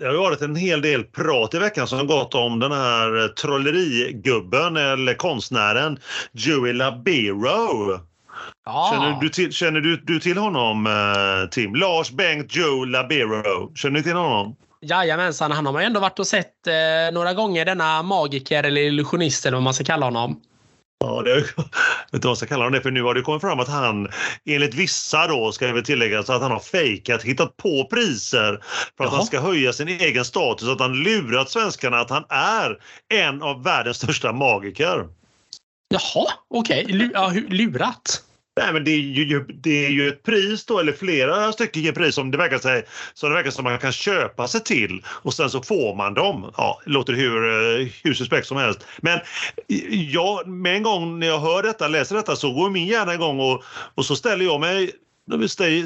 Det har varit en hel del prat i veckan som gått om den här trollerigubben eller konstnären Joey Labero. Ja. Känner, du till, känner du, du till honom, eh, Tim? Lars Bengt Joe Labero. Känner du till honom? Jajamensan, han har man ju ändå varit och sett eh, några gånger, denna magiker eller illusionist eller vad man ska kalla honom. Ja, det, jag vet inte vad jag ska kalla honom det för nu har det kommit fram att han enligt vissa då ska jag väl tillägga så att han har fejkat, hittat på priser för att Jaha. han ska höja sin egen status. Att han lurat svenskarna att han är en av världens största magiker. Jaha, okej. Ja, hu- lurat. Nej, men det är, ju, det är ju ett pris då, eller flera stycken pris som det verkar, sig, som det verkar som man kan köpa sig till och sen så får man dem. Ja, det låter hur, eh, hur suspekt som helst. Men jag, med en gång när jag hör detta, läser detta så går min hjärna igång och, och så ställer jag mig,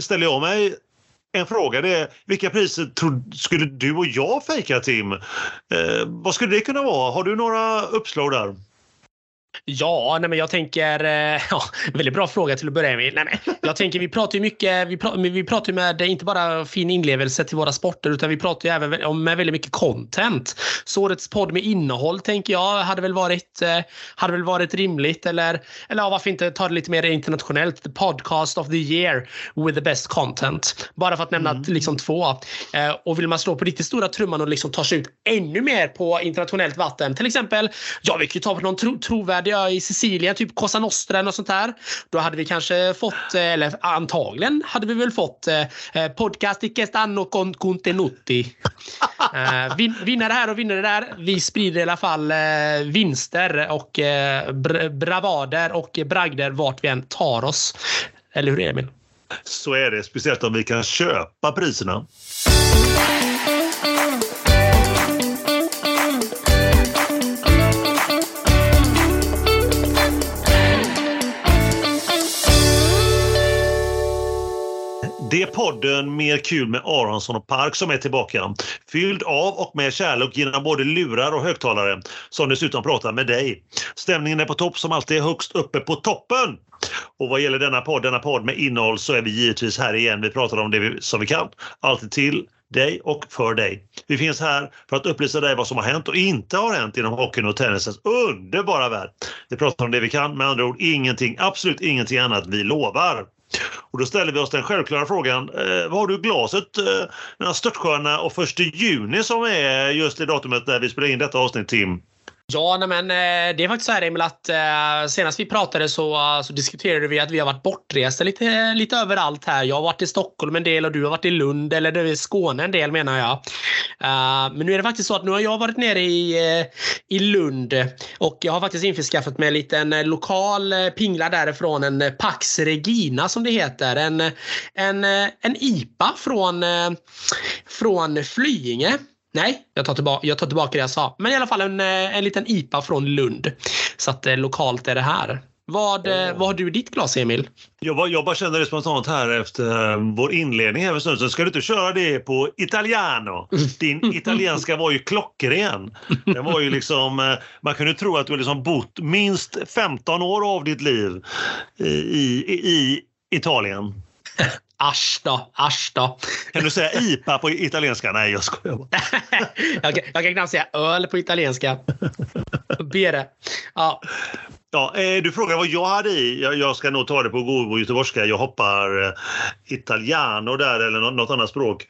ställer jag mig en fråga. Det är, vilka priser skulle du och jag fejka Tim? Eh, vad skulle det kunna vara? Har du några uppslag där? Ja, nej men jag tänker... eh, Ja, väldigt bra fråga till att börja med. Nej, men jag tänker, vi pratar ju mycket... Vi pratar, vi pratar med inte bara fin inlevelse till våra sporter utan vi pratar ju även om med väldigt mycket content. Så årets podd med innehåll tänker jag hade väl varit, eh, hade väl varit rimligt. Eller, eller ja, varför inte ta det lite mer internationellt? The podcast of the year with the best content. Bara för att nämna liksom två. Eh, Och vill man slå på riktigt stora trumman och liksom ta sig ut ännu mer på internationellt vatten. Till exempel, ja vi kan ju ta på någon tro, trovärdig ö i Sicilien, typ Cosa Nostra eller något sånt där. Då hade vi kanske fått, eh, eller antagligen hade vi väl fått eh, eh, podcast icke stanno con contenuti. Eh, vin, vinnare här och vinnare där. Vi sprider i alla fall eh, vinster och eh, br bravader och bragder vart vi än tar oss. Eller hur Emil? Så är det, speciellt om vi kan köpa priserna. Podden Mer kul med Aronsson och Park som är tillbaka. Fylld av och med kärlek genom både lurar och högtalare som dessutom pratar med dig. Stämningen är på topp som alltid är högst uppe på toppen. Och vad gäller denna podd, denna podd med innehåll så är vi givetvis här igen. Vi pratar om det vi, som vi kan. Alltid till dig och för dig. Vi finns här för att upplysa dig vad som har hänt och inte har hänt inom hockeyn och tennisens underbara värld. Vi pratar om det vi kan, med andra ord ingenting, absolut ingenting annat, vi lovar. Och då ställer vi oss den självklara frågan, eh, vad har du i glaset eh, den här störtsköna och första juni som är just det datumet när vi spelar in detta avsnitt Tim? Ja, nej, men eh, det är faktiskt så här Emil att eh, senast vi pratade så, eh, så diskuterade vi att vi har varit bortresta lite, lite överallt här. Jag har varit i Stockholm en del och du har varit i Lund eller är i Skåne en del menar jag. Men nu är det faktiskt så att nu har jag varit nere i, i Lund och jag har faktiskt införskaffat mig en liten lokal pingla därifrån, en Pax Regina som det heter. En, en, en IPA från, från Flyinge. Nej, jag tar, tillbaka, jag tar tillbaka det jag sa. Men i alla fall en, eh, en liten IPA från Lund. Så att eh, lokalt är det här. Vad, eh, vad har du i ditt glas, Emil? Jag, bara- jag bara känner det spontant här efter vår inledning här för en stund så ska du inte köra det på italiano. Din italienska var ju klockren. Den var ju liksom, man kunde tro att du liksom bott minst 15 år av ditt liv i, i, i Italien. Asch då, asch då. Kan du säga IPA på italienska? Nej, jag skojar bara. jag, kan, jag kan knappt säga öl på italienska. Bere. Ja, Ja, eh, du frågar vad jag hade i. Jag, ska nog ta det på god göteborgska. Jag hoppar eh, italiano där eller något, annat språk.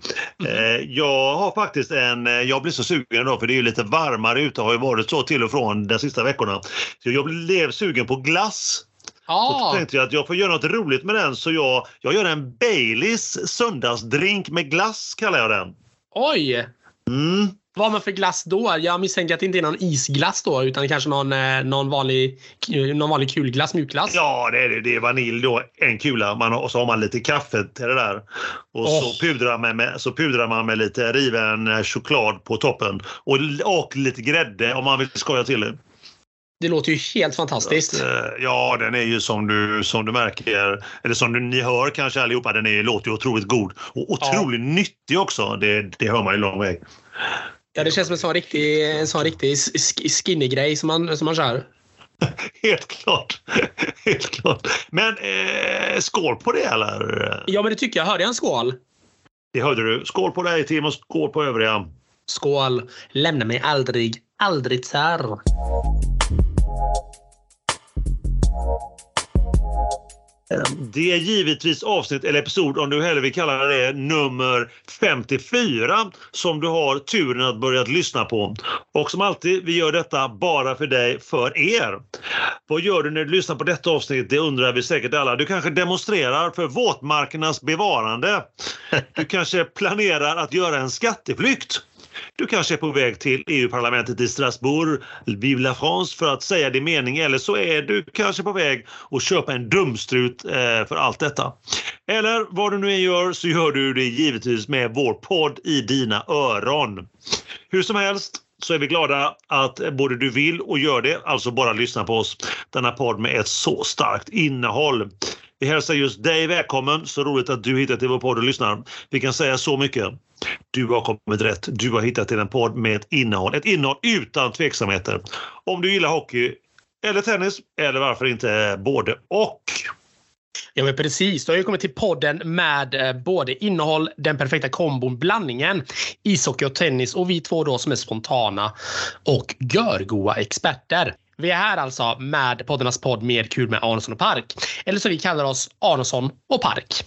Eh, jag har faktiskt en, jag blir så sugen idag för det är ju lite varmare ute har ju varit så till och från de sista veckorna. Så jag blev sugen på glass. Så ja. tänkte jag att jag får göra något roligt med den så jag, jag gör en Baileys söndagsdrink med glass kallar jag den. oj. Mm. Vad har man för glass då? Jag misstänker att det inte är någon isglass då utan kanske någon, eh, någon, vanlig, någon vanlig kulglass, mjukglass. Ja, det är det. Det är vanilj då, en kula. Man och så har man lite kaffe till det där. Och Åh. så, pudrar man med, så pudrar man med lite riven choklad på toppen. Och, och lite grädde om man vill skoja till det. Det låter ju helt fantastiskt. Eh, Ja, den är ju som du, som du märker, eller som du, ni hör kanske allihopa, den är, låter ju otroligt god. Och otroligt nyttig också. Det, det hör man ju lång väg. Ja, det känns som en sån riktig, en sån riktig sk- skinny-grej som man, som man kör. Helt klart. Helt klart. Men eh, skål på det eller? Ja, men det tycker jag. Hörde jag en skål? Det hörde du. Skål på dig Tim och skål på övriga. Skål! Lämna mig aldrig, aldrig sär. Det är givetvis avsnitt eller episod, om du hellre vill kalla det nummer 54 som du har turen att börja lyssna på. Och som alltid, vi gör detta bara för dig, för er. Vad gör du när du lyssnar på detta avsnitt? Det undrar vi säkert alla. Du kanske demonstrerar för våtmarkernas bevarande. Du kanske planerar att göra en skatteflykt. Du kanske är på väg till EU-parlamentet i Strasbourg, Vive la France, för att säga din mening eller så är du kanske på väg att köpa en dumstrut eh, för allt detta. Eller vad du nu än gör så gör du det givetvis med vår podd i dina öron. Hur som helst så är vi glada att både du vill och gör det, alltså bara lyssna på oss. Denna podd med ett så starkt innehåll. Vi hälsar just dig välkommen. Så roligt att du hittat till vår podd och lyssnar. Vi kan säga så mycket. Du har kommit rätt. Du har hittat till en podd med ett innehåll. Ett innehåll utan tveksamheter. Om du gillar hockey eller tennis eller varför inte eh, både och. Ja men precis, du har ju kommit till podden med eh, både innehåll, den perfekta kombon, blandningen ishockey och tennis och vi två då som är spontana och görgoa experter. Vi är här alltså med poddarnas podd Mer kul med Aronsson och Park. Eller så vi kallar oss Aronsson och Park.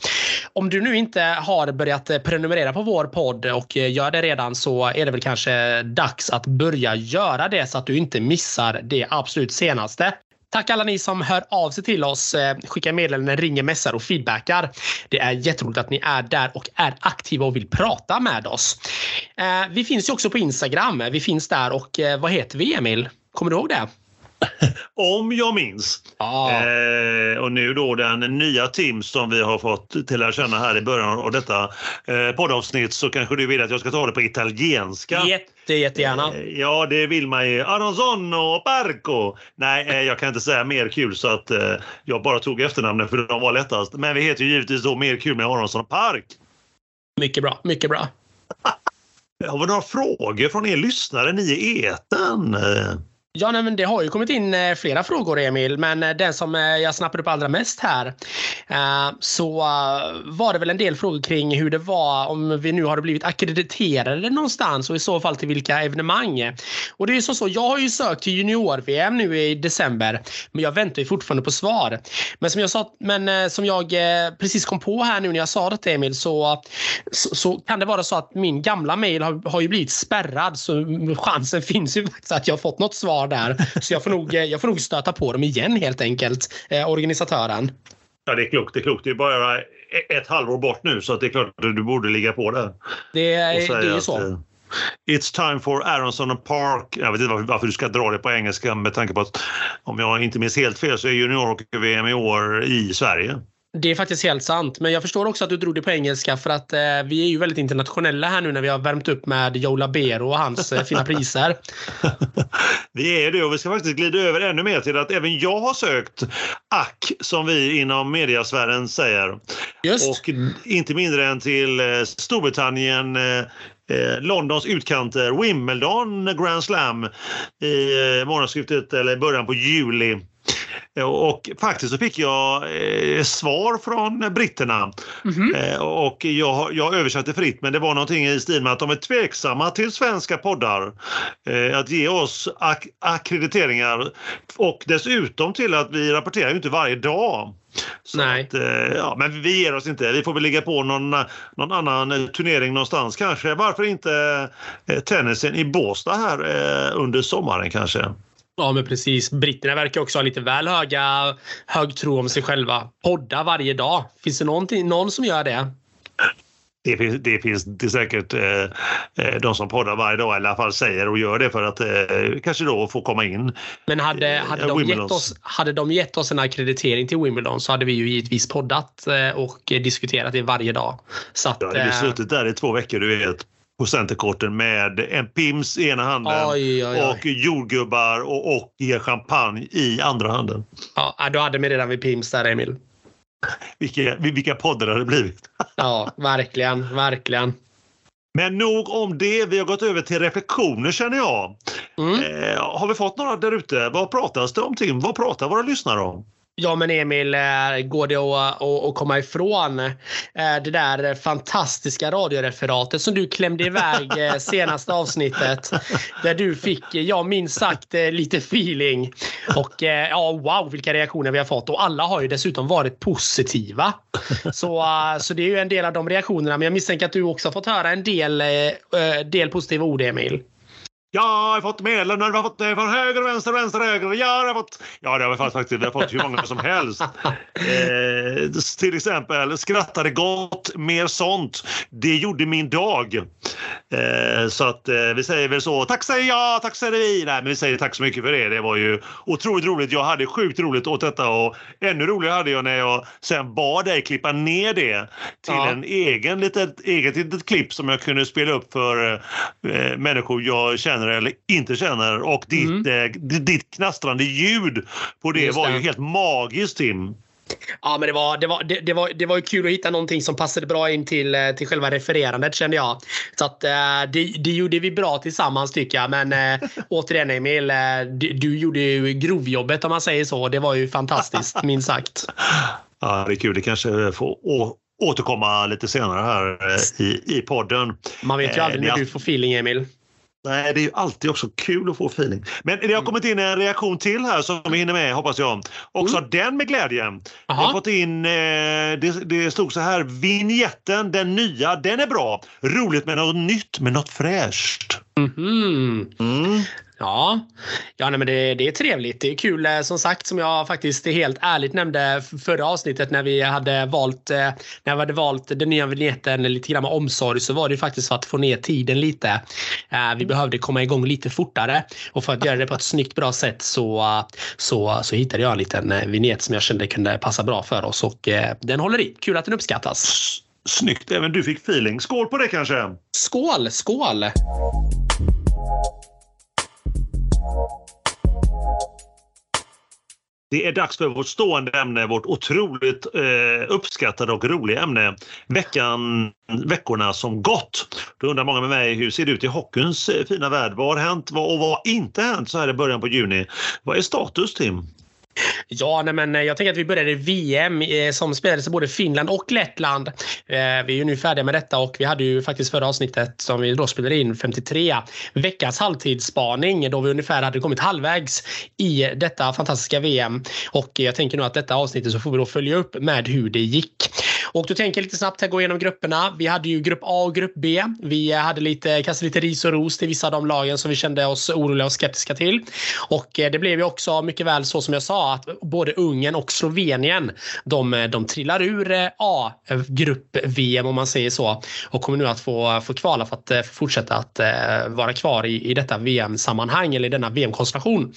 Om du nu inte har börjat prenumerera på vår podd och gör det redan så är det väl kanske dags att börja göra det så att du inte missar det absolut senaste. Tack alla ni som hör av sig till oss, eh, skickar meddelanden, ringer, messar och feedbackar. Det är jätteroligt att ni är där och är aktiva och vill prata med oss. Eh, vi finns ju också på Instagram. Vi finns där och eh, vad heter vi Emil? Kommer du ihåg det? Om jag minns. Ah. Eh, och nu då den nya Tim som vi har fått till att känna här i början av detta eh, poddavsnitt så kanske du vill att jag ska ta det på italienska. Jätte, jättegärna. Eh, ja, det vill man ju. Aronzonno Parco. Nej, eh, jag kan inte säga mer kul så att eh, jag bara tog efternamnen för de var lättast. Men vi heter ju givetvis då Mer kul med Aronsson Park. Mycket bra, mycket bra. Har vi några frågor från er lyssnare, ni i eten? Ja, nej, men det har ju kommit in eh, flera frågor Emil, men eh, den som eh, jag snappade upp allra mest här så var det väl en del frågor kring hur det var om vi nu har blivit akkrediterade någonstans och i så fall till vilka evenemang. Och det är ju så, jag har ju sökt till junior-VM nu i december, men jag väntar ju fortfarande på svar. Men som jag sa, men som jag precis kom på här nu när jag sa det till Emil så, så, så kan det vara så att min gamla mail har, har ju blivit spärrad så chansen finns ju faktiskt att jag har fått något svar där. Så jag får nog, jag får nog stöta på dem igen helt enkelt, eh, organisatören. Ja, det är klokt. Det är klokt. Det är bara ett halvår bort nu så det är klart att du borde ligga på där. Det, det är så. Att, It's time for Aronson and Park. Jag vet inte varför du ska dra det på engelska med tanke på att om jag inte minns helt fel så är junior-VM i år i Sverige. Det är faktiskt helt sant. Men jag förstår också att du drog det på engelska för att eh, vi är ju väldigt internationella här nu när vi har värmt upp med Joe Labero och hans eh, fina priser. vi är det och vi ska faktiskt glida över ännu mer till att även jag har sökt ack som vi inom mediasfären säger. Just. Och inte mindre än till eh, Storbritannien eh, Londons utkanter, Wimbledon Grand Slam i eh, månadsskiftet eller början på juli. Och faktiskt så fick jag eh, svar från britterna. Mm -hmm. eh, och jag, jag översatte fritt men det var någonting i stil med att de är tveksamma till svenska poddar. Eh, att ge oss ak akkrediteringar och dessutom till att vi rapporterar ju inte varje dag. Så Nej. Att, eh, ja, men vi ger oss inte. Vi får väl ligga på någon, någon annan turnering någonstans kanske. Varför inte eh, tennisen i Båstad här eh, under sommaren kanske? Ja, men precis. Britterna verkar också ha lite väl höga, hög tro om sig själva. Podda varje dag. Finns det någon som gör det? Det finns, det finns det säkert eh, de som poddar varje dag, eller i alla fall säger och gör det för att eh, kanske då få komma in. Men hade, hade, de gett oss, hade de gett oss en akkreditering till Wimbledon så hade vi ju givetvis poddat eh, och diskuterat det varje dag. Så att, ja, hade vi suttit där i två veckor, du vet på centerkorten med en Pims i ena handen oj, oj, oj. och jordgubbar och, och champagne i andra handen. Ja, du hade mig redan vid Pims där, Emil. Vilka, vilka poddar har det blivit? ja, verkligen, verkligen. Men nog om det. Vi har gått över till reflektioner känner jag. Mm. Eh, har vi fått några där ute? Vad pratas det om Tim? Vad pratar våra lyssnare om? Ja men Emil, eh, går det att, att, komma ifrån eh, det där fantastiska radioreferatet som du klämde iväg eh, senaste avsnittet? Där du fick, ja minst sagt, lite feeling. Och ja, wow vilka reaktioner vi har fått. Och alla har ju dessutom varit positiva. Så, så det är ju en del av de reaktionerna. Men jag misstänker att du också har fått höra en del, del positiva ord, Emil. Jag har fått medel, vi har fått det från höger, vänster, vänster, höger. Jag har fått... Ja, det har vi faktiskt. Vi har fått hur många som helst. Eh, till exempel, skrattade gott, mer sånt. Det gjorde min dag. Eh, så att eh, vi säger väl så. Tack säger jag, tack säger vi. Nej, men vi säger tack så mycket för det. Det var ju otroligt roligt. Jag hade sjukt roligt åt detta och ännu roligare hade jag när jag sen bad dig klippa ner det till ja. en egen litet, eget litet klipp som jag kunde spela upp för eh, människor jag känner känner eller inte känner. Och ditt, mm. eh, ditt knastrande ljud på det Just var det. ju helt magiskt Tim. Ja, men det var, det, var, det, det, var, det var kul att hitta någonting som passade bra in till, eh, till själva refererandet kände jag. Så att, eh, det, det gjorde vi bra tillsammans tycker jag. Men äh, återigen Emil, du, du gjorde ju grovjobbet om man säger så. Det var ju fantastiskt minst sagt. Ja, det är kul. Det kanske får återkomma lite senare här i, i podden. Man vet ju aldrig när du får feeling Emil. Nej, det är ju alltid också kul att få feeling. Men det har kommit in en reaktion till här som vi hinner med hoppas jag. Också mm. den med glädje. Jag har fått in, eh, det, det stod så här, vignetten, den nya, den är bra. Roligt med något nytt, med något fräscht. Mm. Mm. Ja, ja nej, men det, det är trevligt. Det är kul eh, som sagt som jag faktiskt helt ärligt nämnde förra avsnittet när vi hade valt eh, när vi hade valt den nya vignetten lite grann med omsorg så var det faktiskt för att få ner tiden lite. Eh, vi behövde komma igång lite fortare och för att göra det på ett snyggt bra sätt så, så, så hittade jag en liten vignett som jag kände kunde passa bra för oss och den håller i. Kul att den uppskattas. Snyggt, även du fick feeling. Skål på det kanske? Skål, skål! Det är dags för vårt stående ämne, vårt otroligt eh, uppskattade och roliga ämne. Veckan, veckorna som gått. Då undrar många med mig, hur ser det ut i hockeyns eh, fina värld? Vad har hänt och vad har inte hänt så här i början på juni? Vad är status, Tim? Ja, nej, men eh, jag tänker att vi började VM eh, som spelades i både Finland och Lettland. Eh, vi är ju nu färdiga med detta och vi hade ju faktiskt förra avsnittet som vi då spelade in 53 veckans halvtidsspaning då vi ungefär hade kommit halvvägs i detta fantastiska VM. Och jag tänker nu att detta avsnittet så får vi då följa upp med hur det gick. Och du tänker lite snabbt här gå igenom grupperna. Vi hade ju grupp A och grupp B. Vi hade lite, kastade lite ris och ros till vissa av de lagen som vi kände oss oroliga och skeptiska till. Och eh, det blev ju också mycket väl så som jag sa att både Ungern och Slovenien de, eh, de trillar ur eh, A-grupp-VM om man säger så och kommer nu att få, få kvala för att fortsätta att vara kvar i, i detta VM-sammanhang eller i denna VM-konstellation.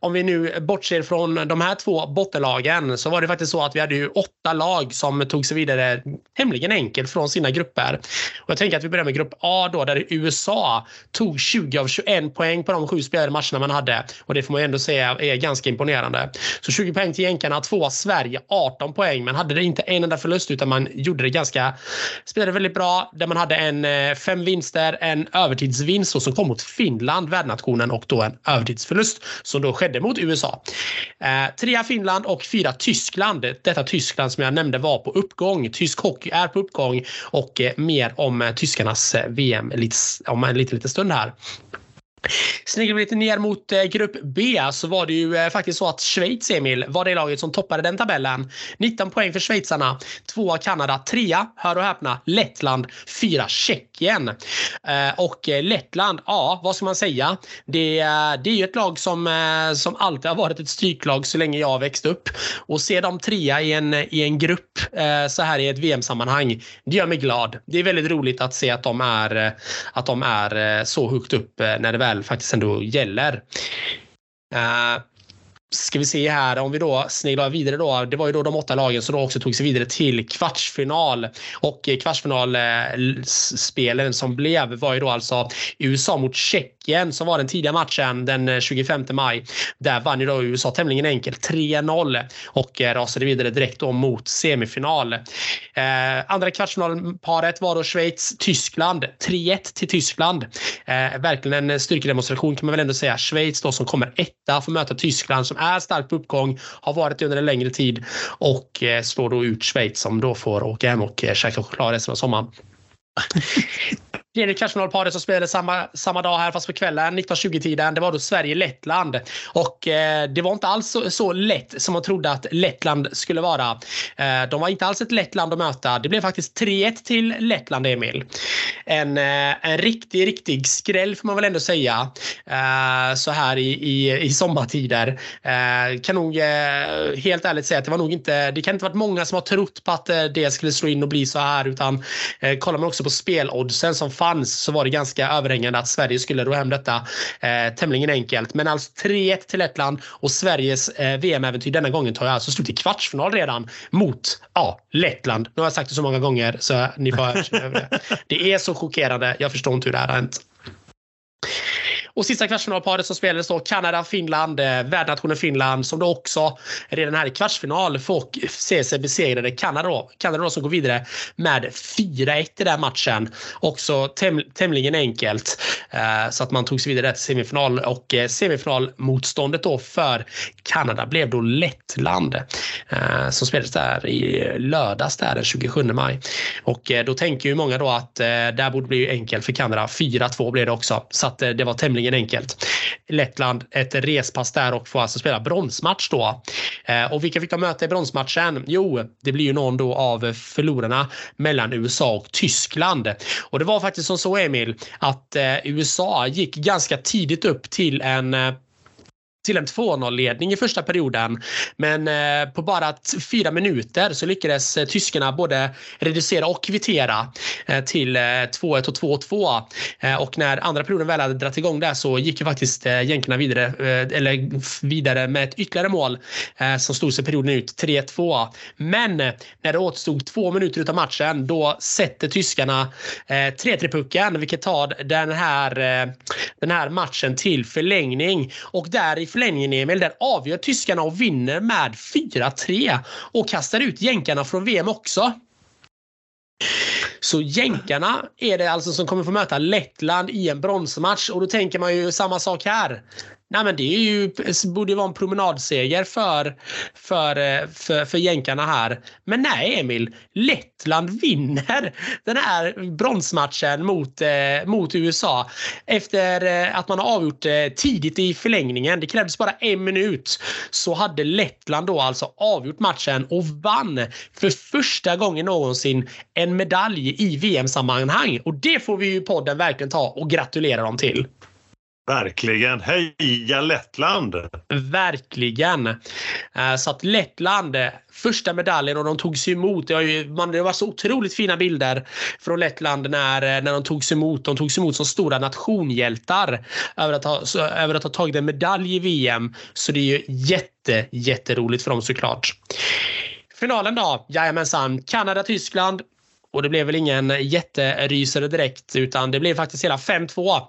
Om vi nu bortser från de här två bottenlagen så var det faktiskt så att vi hade ju åtta lag som som tog sig vidare tämligen enkelt från sina grupper. Och jag tänker att vi börjar med grupp A då där USA tog 20 av 21 poäng på de sju spelade matcherna man hade och det får man ändå säga är ganska imponerande. Så 20 poäng till jänkarna, två Sverige 18 poäng. Men hade det inte en enda förlust utan man gjorde det ganska, spelade väldigt bra där man hade en eh, fem vinster, en övertidsvinst som kom mot Finland, värdnationen och då en övertidsförlust som då skedde mot USA. Eh, trea Finland och fyra Tyskland. Detta Tyskland som jag nämnde var på uppgång. Tysk hockey är på uppgång och eh, mer om eh, tyskarnas eh, VM lite, om en liten, liten stund här. Sneglar vi lite ner mot grupp B så var det ju faktiskt så att Schweiz, Emil, var det laget som toppade den tabellen. 19 poäng för schweizarna, tvåa Kanada, trea, hör och häpna, Lettland, fyra Tjeckien. Eh, och eh, Lettland, ja, vad ska man säga? Det, eh, det är ju ett lag som, som alltid har varit ett stryklag så länge jag har växt upp. Och se dem trea i en, i en grupp så här i ett VM-sammanhang, det gör mig glad. Det är väldigt roligt att se att de är, att de är så högt upp när det väl faktiskt ändå gäller. Ska vi se här om vi då sneglar vidare då. Det var ju då de åtta lagen som då också tog sig vidare till kvartsfinal och kvartsfinalspelen som blev var ju då alltså USA mot Tjeckien igen som var den tidiga matchen den eh, 25 maj. Där vann ju då USA tämligen enkelt 3-0 och eh, rasade vidare direkt då mot semifinal. Eh, andra kvartsfinalparet var då Schweiz-Tyskland. 3-1 till Tyskland. Eh, verkligen en styrkedemonstration kan man väl ändå säga. Schweiz då som kommer etta får möta Tyskland som är starkt på uppgång, har varit det under en längre tid och eh, slår då ut Schweiz som då får åka hem och eh, käka choklad resten av sommaren. Tredje kvartsfinalparet som spelade samma, samma dag här fast på kvällen, 1920-tiden. Det var då Sverige-Lettland. Och eh, det var inte alls så, så, lätt som man trodde att Lettland skulle vara. Eh, de var inte alls ett lätt land att möta. Det blev faktiskt 3-1 till Lettland, Emil. En, eh, en riktig, riktig skräll får man väl ändå säga. Eh, så här i, i, i sommartider. Eh, kan nog eh, helt ärligt säga att det var nog inte, det kan inte varit många som har trott på att eh, det skulle slå in och bli så här utan eh, kollar man också på speloddsen som fanns så var det ganska överhängande att Sverige skulle ro hem detta eh, tämligen enkelt. Men alltså 3-1 till Lettland och Sveriges eh, VM-äventyr denna gången tar alltså slut i kvartsfinal redan mot ja, Lettland. Nu har jag sagt det så många gånger så ni får över det. Det är så chockerande. Jag förstår inte hur det här har hänt. Och sista kvartsfinalparet som spelades då Kanada-Finland, eh, värdnationen Finland som då också redan här i kvartsfinal får se sig besegrade Kanada då. Kanada då som går vidare med 4-1 i den matchen. Också täm tämligen enkelt eh, så att man tog sig vidare till semifinal och eh, semifinalmotståndet då för Kanada blev då Lettland eh, som spelades där i lördags där den 27 maj. Och eh, då tänker ju många då att eh, där borde bli enkelt för Kanada. 4-2 blev det också så att eh, det var tämligen tämligen enkelt. Lettland ett respass där och får alltså spela bronsmatch då. Eh, och vilka fick de möta i bronsmatchen? Jo, det blir ju någon då av förlorarna mellan USA och Tyskland. Och det var faktiskt som så Emil att eh, USA gick ganska tidigt upp till en eh, till en 2-0-ledning i första perioden. Men eh, på bara fyra minuter så lyckades eh, tyskarna både reducera och kvittera eh, till eh, 2-1 och 2-2. Eh, och när andra perioden väl hade dragit igång där så gick ju faktiskt eh, jänkarna vidare, eller vidare med ett ytterligare mål som stod sig perioden ut 3-2. Men när det återstod två minuter av matchen då sätter tyskarna 3-3-pucken vilket tar den här, den här matchen till förlängning. Och där i förlängningen Emil, där avgör tyskarna och vinner med 4-3 och kastar ut jänkarna från VM också. Så jänkarna är det alltså som kommer få möta Lettland i en bronsmatch och då tänker man ju samma sak här. Nej, men det är ju, borde ju vara en promenadseger för, för, eh, för, för jänkarna här. Men nej, Emil. Lettland vinner den här bronsmatchen mot, eh, mot USA efter eh, att man har avgjort eh, tidigt i förlängningen. Det krävdes bara en minut så hade Lettland då alltså avgjort matchen och vann för första gången någonsin en medalj i VM-sammanhang. Och det får vi ju podden verkligen ta och gratulera dem till. Verkligen. Heja Lettland! Verkligen. Eh, så att Lettland, eh, första medaljen och de togs emot. Det, var ju så otroligt fina bilder från Lettland när, eh, när de togs emot. De togs emot som stora nationhjältar över att ha, över att ha tagit en medalj i VM. Så det är ju jätte, jätteroligt för dem såklart. Finalen då? Jajamensan. Kanada-Tyskland. Och det blev väl ingen jätterysare direkt utan det blev faktiskt hela 5-2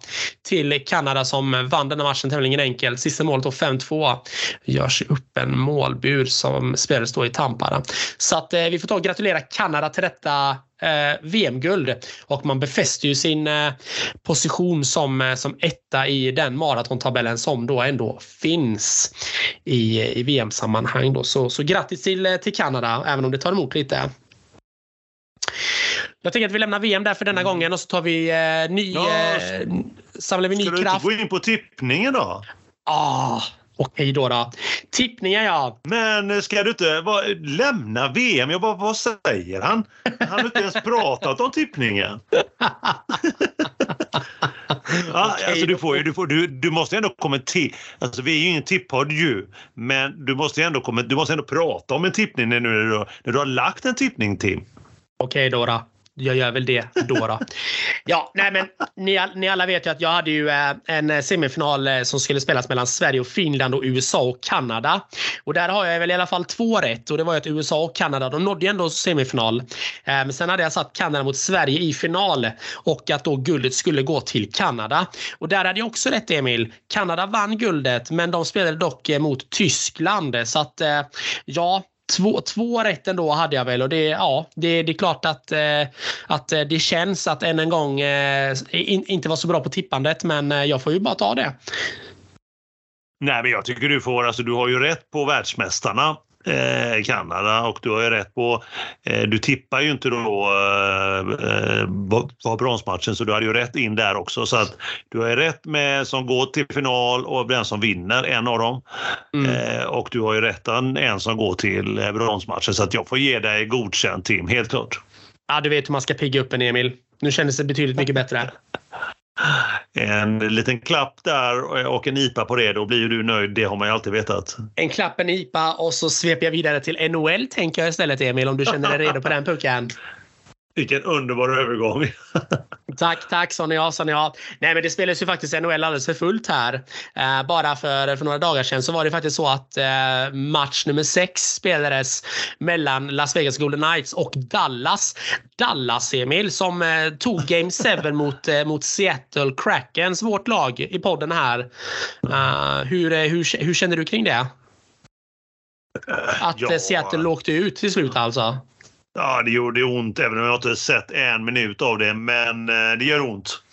till Kanada som vann denna matchen tämligen enkelt. Sista målet då 5-2 görs upp en målbur som spelades då i Tampara. Så att eh, vi får ta och gratulera Kanada till detta eh, VM-guld och man befäster ju sin eh, position som, eh, som etta i den maratontabellen som då ändå finns i, i VM-sammanhang. Då. Så, så grattis till, eh, till Kanada även om det tar emot lite. Jag tänker att vi lämnar VM där för denna mm. gången och så tar vi eh, ny, ja, eh, samlar vi ny kraft. Ska du inte gå in på tippningen då? Ah, Okej då, då. Tippningen ja. Men eh, ska du inte va, lämna VM? Jag bara, vad säger han? Han har inte ens pratat om tippningen. ja, alltså du, får, du, får, du, du måste ändå kommentera. Alltså, vi är ju ingen tippodd ju. Men du måste ändå, du måste ändå prata om en tippning när du, när du har lagt en tippning, Tim. Okej då, Dora, jag gör väl det då. Ja, nej men ni, ni alla vet ju att jag hade ju eh, en semifinal eh, som skulle spelas mellan Sverige och Finland och USA och Kanada. Och där har jag väl i alla fall två rätt och det var ju att USA och Kanada, de nådde ju ändå semifinal. Eh, men sen hade jag satt Kanada mot Sverige i final och att då guldet skulle gå till Kanada. Och där hade jag också rätt Emil. Kanada vann guldet men de spelade dock mot Tyskland så att ja, Två, två rätt ändå hade jag väl och det, ja, det, det är klart att, eh, att eh, det känns att än en gång eh, in, inte vara så bra på tippandet men eh, jag får ju bara ta det. Nej, men jag tycker du får, alltså du har ju rätt på världsmästarna eh, Kanada och du har ju rätt på, eh, du tippar ju inte då eh, var bronsmatchen så du hade ju rätt in där också så att du har ju rätt med som går till final och den som vinner en av dem. Mm. Eh, och du har ju rätt en som går till eh, bronsmatchen så att jag får ge dig godkänt Tim, helt klart. Ja, du vet hur man ska pigga upp en Emil. Nu kändes det betydligt mycket bättre en liten klapp där och en IPA på det, då blir ju du nöjd. Det har man ju alltid vetat. En klapp, en IPA och så sveper jag vidare till NHL tänker jag istället Emil, om du känner dig redo på den pucken. Vilken underbar övergång. tack, tack sa ja, sa ja. Nej, men det spelas ju faktiskt NHL alldeles för fullt här. Uh, bara för, för några dagar sedan så var det faktiskt så att uh, match nummer sex spelades mellan Las Vegas Golden Knights och Dallas. Dallas, Emil, som uh, tog Game 7 mot, mot Seattle Krakens, vårt lag i podden här. hur, hur, hur känner du kring det? Att ja. Seattle åkte ut till slut alltså? Ja, det gjorde ont även om jag inte sett en minut av det. Men eh, det gör ont.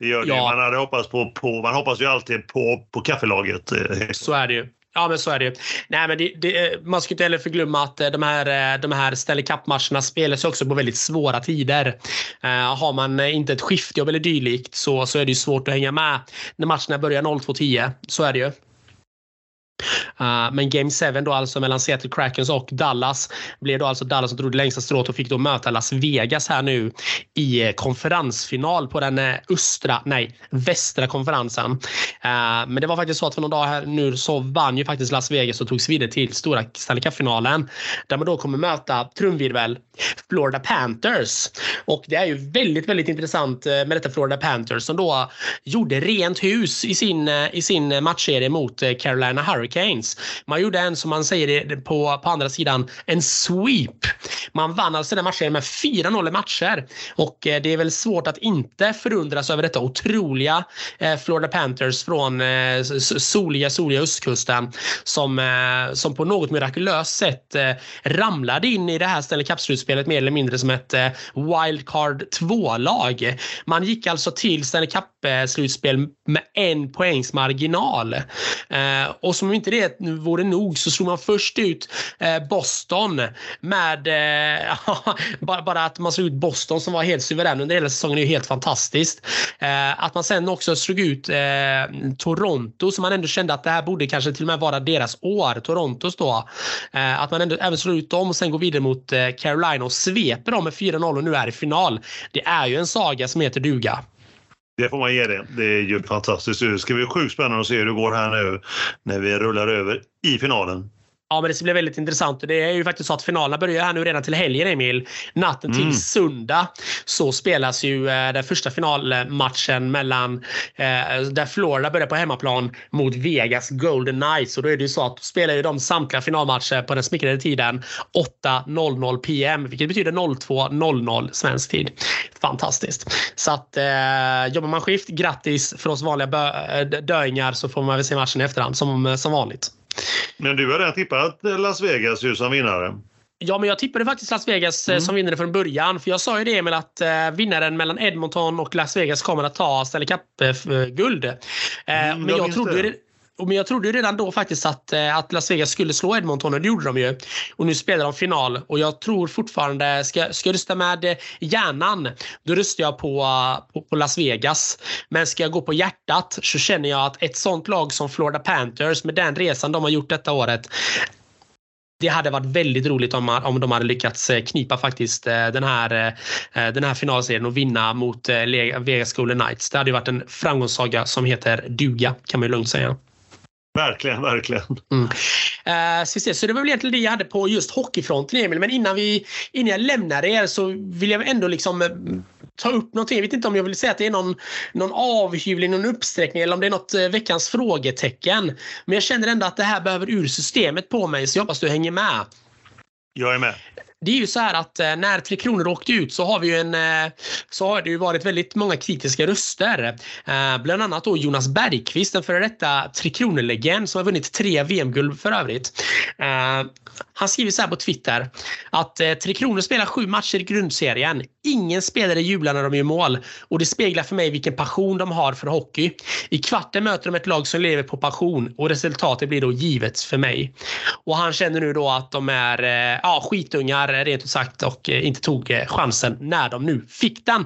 Det gör ja. det. Man hade hoppats på, på, man hoppas ju alltid på, på kaffelaget. Eh, Så är det ju. Ja, men så är det Nej, men det, det, man ska inte heller förglömma att de här, de här Stanley Cup-matcherna spelas också på väldigt svåra tider. Uh, har man inte ett skiftjobb eller dylikt så, så är det svårt att hänga med när matcherna börjar 02.10. Så är det ju. Uh, men Game 7 då alltså mellan Seattle Krakens och Dallas blev då alltså Dallas som drog det längsta strået och fick då möta Las Vegas här nu i eh, konferensfinal på den eh, östra, nej, västra konferensen. Uh, men det var faktiskt så att för någon dag här nu så vann ju faktiskt Las Vegas och togs vidare till stora Stanley Cup-finalen där man då kommer möta trumvirvel Florida Panthers. Och det är ju väldigt, väldigt intressant eh, med detta Florida Panthers som då gjorde rent hus i sin, eh, i sin matchserie mot eh, Carolina Hurricanes Man gjorde en, som man säger på, på andra sidan, en sweep. Man vann alltså den matchserien med 4-0 matcher och det är väl svårt att inte förundras över detta otroliga Florida Panthers från soliga, soliga östkusten som, som på något mirakulöst sätt ramlade in i det här Stanley Cup-slutspelet mer eller mindre som ett eh, wildcard 2-lag. Man gick alltså till Stanley Cup Eh, slutspel med en poängs marginal. Eh, och som om inte det vore nog så slog man först ut eh, Boston med eh, bara, bara att man slog ut Boston som var helt suverän under hela säsongen är ju helt fantastiskt. Eh, att man sen också slog ut eh, Toronto som man ändå kände att det här borde kanske till och med vara deras år, Torontos då. Att man ändå även slår ut dem och sen går vidare mot Carolina och sveper dem med 4-0 och nu är i final. Det är ju en saga som heter duga. Det får man ge det. Det är ju fantastiskt. Det ska bli sjukt spännande att se hur det går här nu när vi rullar över i finalen. Ja, men det ska bli väldigt intressant. Det är ju faktiskt så att finalerna börjar här nu redan till helgen, Emil. Natten till mm. söndag så spelas ju eh, den första finalmatchen mellan eh, där Florida börjar på hemmaplan mot Vegas Golden Knights. Och då är det ju så att då spelar ju de samtliga finalmatcher på den smickrade tiden 8.00 PM, vilket betyder 02.00 svensk tid. Fantastiskt. Så att eh, jobbar man skift, grattis för oss vanliga eh, döingar så får man väl se matchen i efterhand som, som vanligt. Men du har redan tippat Las Vegas ju som vinnare. Ja, men jag tippade faktiskt Las Vegas eh, mm. som vinnare från början. För jag sa ju det Emil att eh, vinnaren mellan Edmonton och Las Vegas kommer att ta Stanley Cup-guld. Eh, mm, men jag trodde det. Men jag trodde redan då faktiskt att, eh, att Las Vegas skulle slå Edmonton och det gjorde de ju. Och nu spelar de final och jag tror fortfarande, ska, ska jag rösta med eh, hjärnan, då röstar jag på, eh, på, på, Las Vegas. Men ska jag gå på hjärtat så känner jag att ett sånt lag som Florida Panthers med den resan de har gjort detta året det hade varit väldigt roligt om, om de hade lyckats knipa faktiskt den här, den här finalserien och vinna mot Vegas Golden Knights. Det hade varit en framgångssaga som heter duga kan man ju lugnt säga. Verkligen, verkligen. Mm. Uh, så, så det var väl egentligen det jag hade på just hockeyfronten Emil. Men innan, vi, innan jag lämnar er så vill jag ändå liksom ta upp någonting. Jag vet inte om jag vill säga att det är någon, någon avhyvling, någon uppsträckning eller om det är något veckans frågetecken. Men jag känner ändå att det här behöver ur systemet på mig så jag hoppas du hänger med. Jag är med det är ju så här att eh, när Tre Kronor åkte ut så har vi ju en eh, så har det ju varit väldigt många kritiska röster. Eh, bland annat då Jonas Bergqvist, en före detta Tre Kronor-legend som har vunnit tre VM-guld för övrigt. Han skriver så här på Twitter att Tre Kronor spelar sju matcher i grundserien. Ingen spelare jublar när de gör mål och det speglar för mig vilken passion de har för hockey. I kvarten möter de ett lag som lever på passion och resultatet blir då givet för mig. Och han känner nu då att de är eh, ja, skitungar rent ut sagt och eh, inte tog eh, chansen när de nu fick den.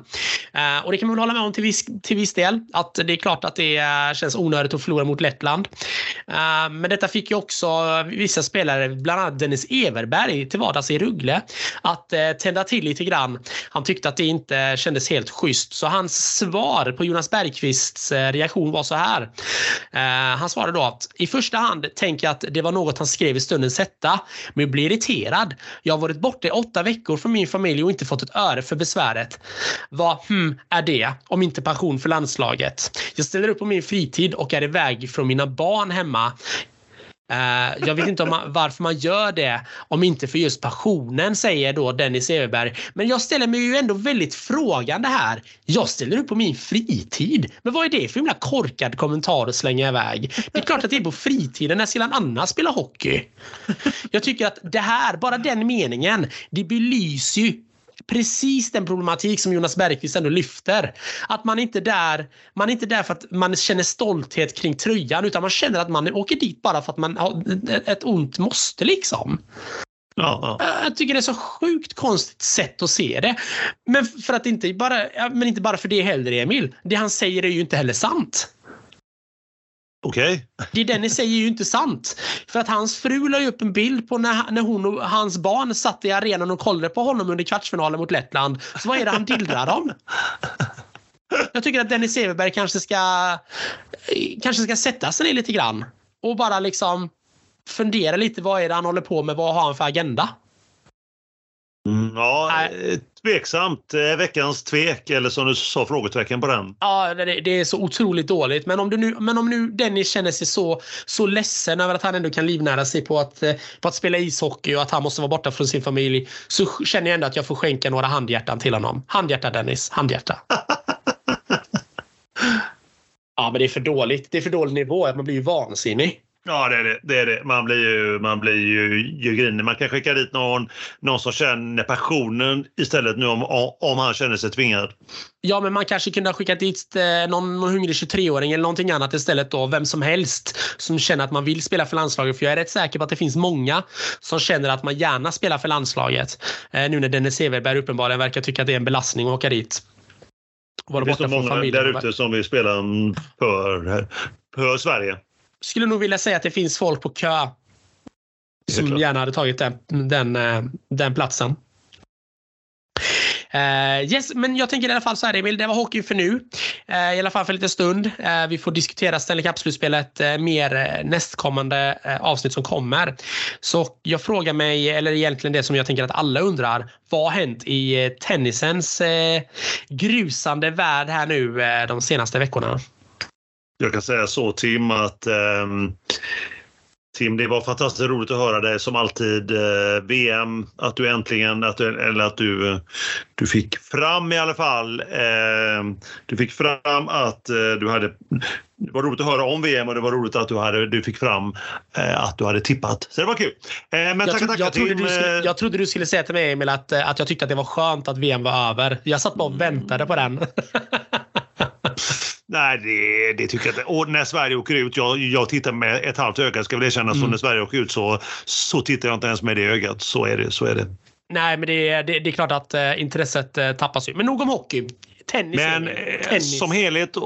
Och det kan man väl hålla med om till viss, till viss del. Att det är klart att det känns onödigt att förlora mot Lettland. Men detta fick ju också vissa spelare, bland annat Dennis Everberg till vardags i Ruggle, att tända till lite grann. Han tyckte att det inte kändes helt schysst. Så hans svar på Jonas Bergqvists eh, reaktion var så här. Eh, han svarade då att i första hand tänker jag att det var något han skrev i stundens hetta, men jag blir irriterad. Jag har varit borta i åtta veckor från min familj och inte fått ett öre för besväret. Vad hmm, är det om inte passion för landslaget? Jag ställer upp på min fritid och är iväg från mina barn hemma. Eh, jag vet inte om man, varför man gör det om inte för just passionen säger då Dennis Everberg. Men jag ställer mig ju ändå väldigt frågande här. Jag ställer upp på min fritid. Men vad är det för himla korkad kommentar att slänga iväg? Det är klart att det är på fritiden när Silan Anna spelar hockey. Jag tycker att det här, bara den meningen, det belyser ju precis den problematik som Jonas Bergqvist ändå lyfter. Att man inte är där, man är inte där för att man känner stolthet kring tröjan utan man känner att man åker dit bara för att man har ett ont måste liksom. Ja, ja. Jag tycker det är så sjukt konstigt sätt att se det. Men, för att inte bara, men inte bara för det heller, Emil. Det han säger är ju inte heller sant. Okej. Okay. Det Dennis säger är ju inte sant. För att hans fru la upp en bild på när, när hon och hans barn satt i arenan och kollade på honom under kvartsfinalen mot Lettland. Så vad är det han dillrar om? Jag tycker att Dennis Everberg kanske ska kanske ska sätta sig ner lite grann och bara liksom fundera lite. Vad är det han håller på med? Vad har han för agenda? Mm, ja, äh, tveksamt. Eh, veckans tvek eller som du sa frågetecken på den. Ja, det, det, är så otroligt dåligt. Men om, du nu, men om nu Dennis känner sig så, så ledsen över att han ändå kan livnära sig på att, eh, på att spela ishockey och att han måste vara borta från sin familj så känner jag ändå att jag får skänka några handhjärtan till honom. Handhjärta Dennis, handhjärta. ja, men det är för dåligt. Det är för dålig nivå. Man blir ju vansinnig. Ja, det är det. det, är det. Man blir ju, man blir ju, ju grinig. Man kan skicka dit någon, någon som känner passionen istället nu om, om han känner sig tvingad. Ja, men man kanske kunde ha skickat dit eh, någon, hungrig 23-åring eller någonting annat istället då. Vem som helst som känner att man vill spela för landslaget. För jag är rätt säker på att det finns många som känner att man gärna spelar för landslaget. Eh, nu när Dennis Everberg uppenbarligen verkar tycka att det är en belastning att åka dit. Vara det finns så många där ute som vill spela för, för Sverige skulle nog vilja säga att det finns folk på kö som gärna hade tagit den, den, eh, den platsen. Uh, yes, men jag tänker i alla fall så här Emil, det var hockey för nu. Uh, I alla fall för lite stund. Uh, vi får diskutera Stanley Cup-slutspelet mer nästkommande avsnitt som kommer. Så jag frågar mig, eller egentligen det som jag tänker att alla undrar. Vad har hänt i tennisens grusande värld här nu de senaste veckorna? Jag kan säga så Tim att um, Tim, det var fantastiskt roligt att höra dig som alltid. Eh, VM, att du äntligen, att du, eller att du, du fick fram i alla fall. Eh, du fick fram att eh, du hade det var roligt att höra om VM och det var roligt att du, hade, du fick fram eh, att du hade tippat. Så det var kul. Eh, men jag, tacka, tacka, jag, trodde Tim, skulle, jag trodde du skulle säga till mig Emil att, att jag tyckte att det var skönt att VM var över. Jag satt bara och väntade på den. Nej, det, det, tycker jag inte. Och när Sverige åker ut, jag, jag tittar med ett halvt öga ska väl erkänna. Mm. Så när Sverige åker ut så, så tittar jag inte ens med det ögat. Så är det. Så är det. Nej, men det, det, det är klart att eh, intresset eh, tappas ju. Men nog om hockey. Tennis Men eh, tennis. som helhet,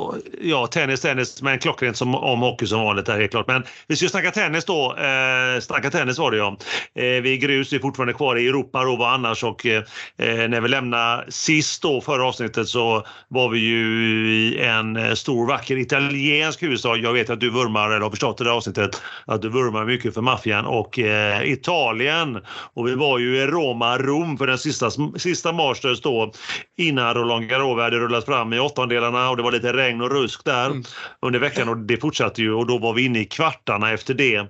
ja tennis, tennis, men klockrent som om hockey som vanligt är helt klart. Men vi ska ju snacka tennis då. Eh, snacka tennis var det ja. Eh, vi är grus, vi är fortfarande kvar i Europa då, vad annars? Och eh, när vi lämnade sist då, förra avsnittet, så var vi ju i en eh, stor vacker italiensk huvudstad. Jag vet att du vurmar, eller har förstått i det här avsnittet, att du vurmar mycket för maffian och eh, Italien. Och vi var ju i Roma, Rom för den sista, sista Masters då innan Roland Garros hade rullat fram i åttondelarna och det var lite regn och rusk där Mm. under veckan och det fortsatte ju och då var vi inne i kvartarna efter det.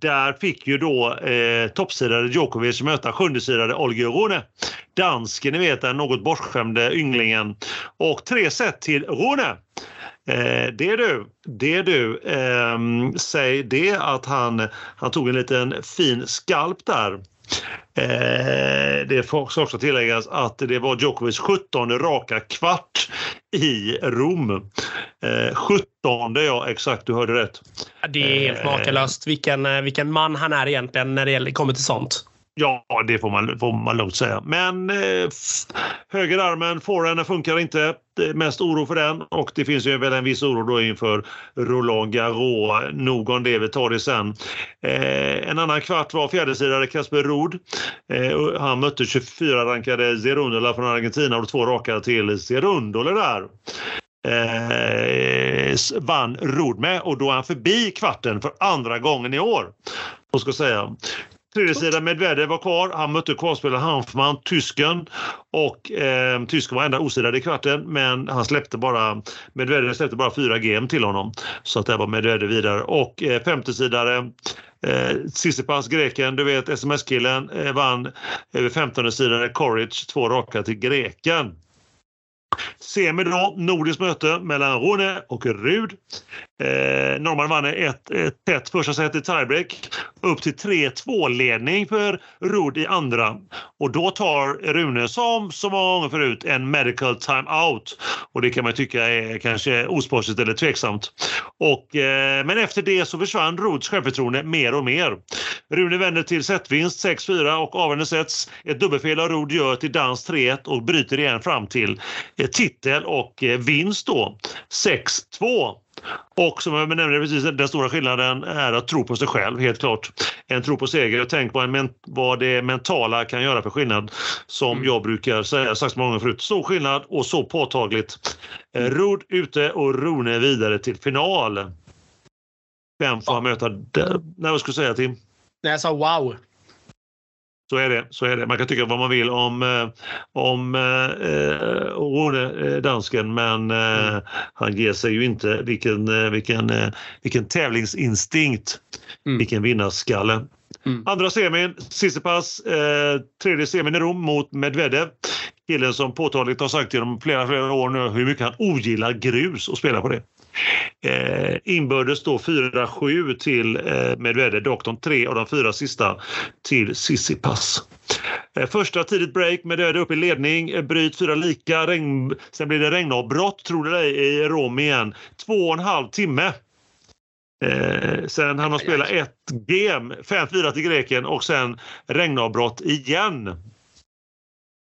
Där fick ju då eh, toppsidare Djokovic möta sjundesidare Olga Rune. Dansken, ni vet den något bortskämde ynglingen. Och tre set till Rune. Eh, det är du. Det är du. Ehm, säg det att han, han tog en liten fin skalp där. Eh, det ska också tilläggas att det var Djokovic 17 raka kvart i Rom. Eh, 17 ja, exakt, du hörde rätt. Det är helt Eh. makalöst. Vilken, eh, vilken man han är egentligen när det kommer till sånt. Ja, det får man, får man lugnt säga. Men eh, högerarmen, forehanden funkar inte. Det är mest oro för den och det finns ju väl en viss oro då inför Roland Garros. Nog om det, vi tar det sen. Eh, en annan kvart var fjärdesidare Casper Ruud. Eh, han mötte 24-rankade Zerundola från Argentina och två raka till Zerundola där. Eh, vann Ruud med och då är han förbi kvarten för andra gången i år. Och ska säga. Tredjesidan, Medvedev var kvar. Han mötte kvalspelaren Hanfman, tysken. Och eh, tysken var enda osidad i kvarten men han släppte bara Medvedev släppte bara fyra game till honom. Så att det var Medvedev vidare. Och eh, femtesidare eh, Tsitsipas, greken, du vet sms-killen, eh, vann eh, över 15 sidare Coric, två raka till greken. Semi då, nordiskt möte mellan Rune och Rud. Eh, Norman vann ett, ett tätt första set i tiebreak. Upp till 3-2-ledning för Rud i andra. Och då tar Rune, som så många gånger förut, en medical timeout. Och det kan man tycka är kanske osportsligt eller tveksamt. Och, eh, men efter det så försvann Ruds självförtroende mer och mer. Rune vänder till setvinst 6-4 och avgörande sets. Ett dubbelfel av Rud gör till dans 3-1 och bryter igen fram till titel och eh, vinst då 6-2. Och som jag nämnde precis, den stora skillnaden är att tro på sig själv, helt klart. En tro på seger. Tänk vad, en vad det mentala kan göra för skillnad. Som Mm. jag brukar säga, sagt många gånger förut. Så skillnad och så påtagligt. Eh, Rud ute och Rune vidare till final. Vem får han möta där? Nej, vad skulle du säga Tim? När jag sa wow. Så är det. Så är det. Man kan tycka vad man vill om, eh, om eh, Rune, eh, dansken, men eh, han ger sig ju inte. Vilken, eh, vilken, eh, vilken tävlingsinstinkt. Mm. Vilken vinnarskalle. Mm. Andra semin, Tsitsipas, eh, tredje semin i Rom mot Medvedev. Killen som påtagligt har sagt genom flera, flera år nu hur mycket han ogillar grus och spelar på det. Eh, inbördes då 4-7 till eh, Medvedev, de tre av de fyra sista till Tsitsipas. Eh, första tidigt break, Medvedev upp i ledning, eh, bryt fyra lika, regn, sen blir det regnavbrott, tror du det, i Rom igen. Två och en halv timme. Eh, sen han har spelat ett game, 5-4 till greken och sen regnavbrott igen.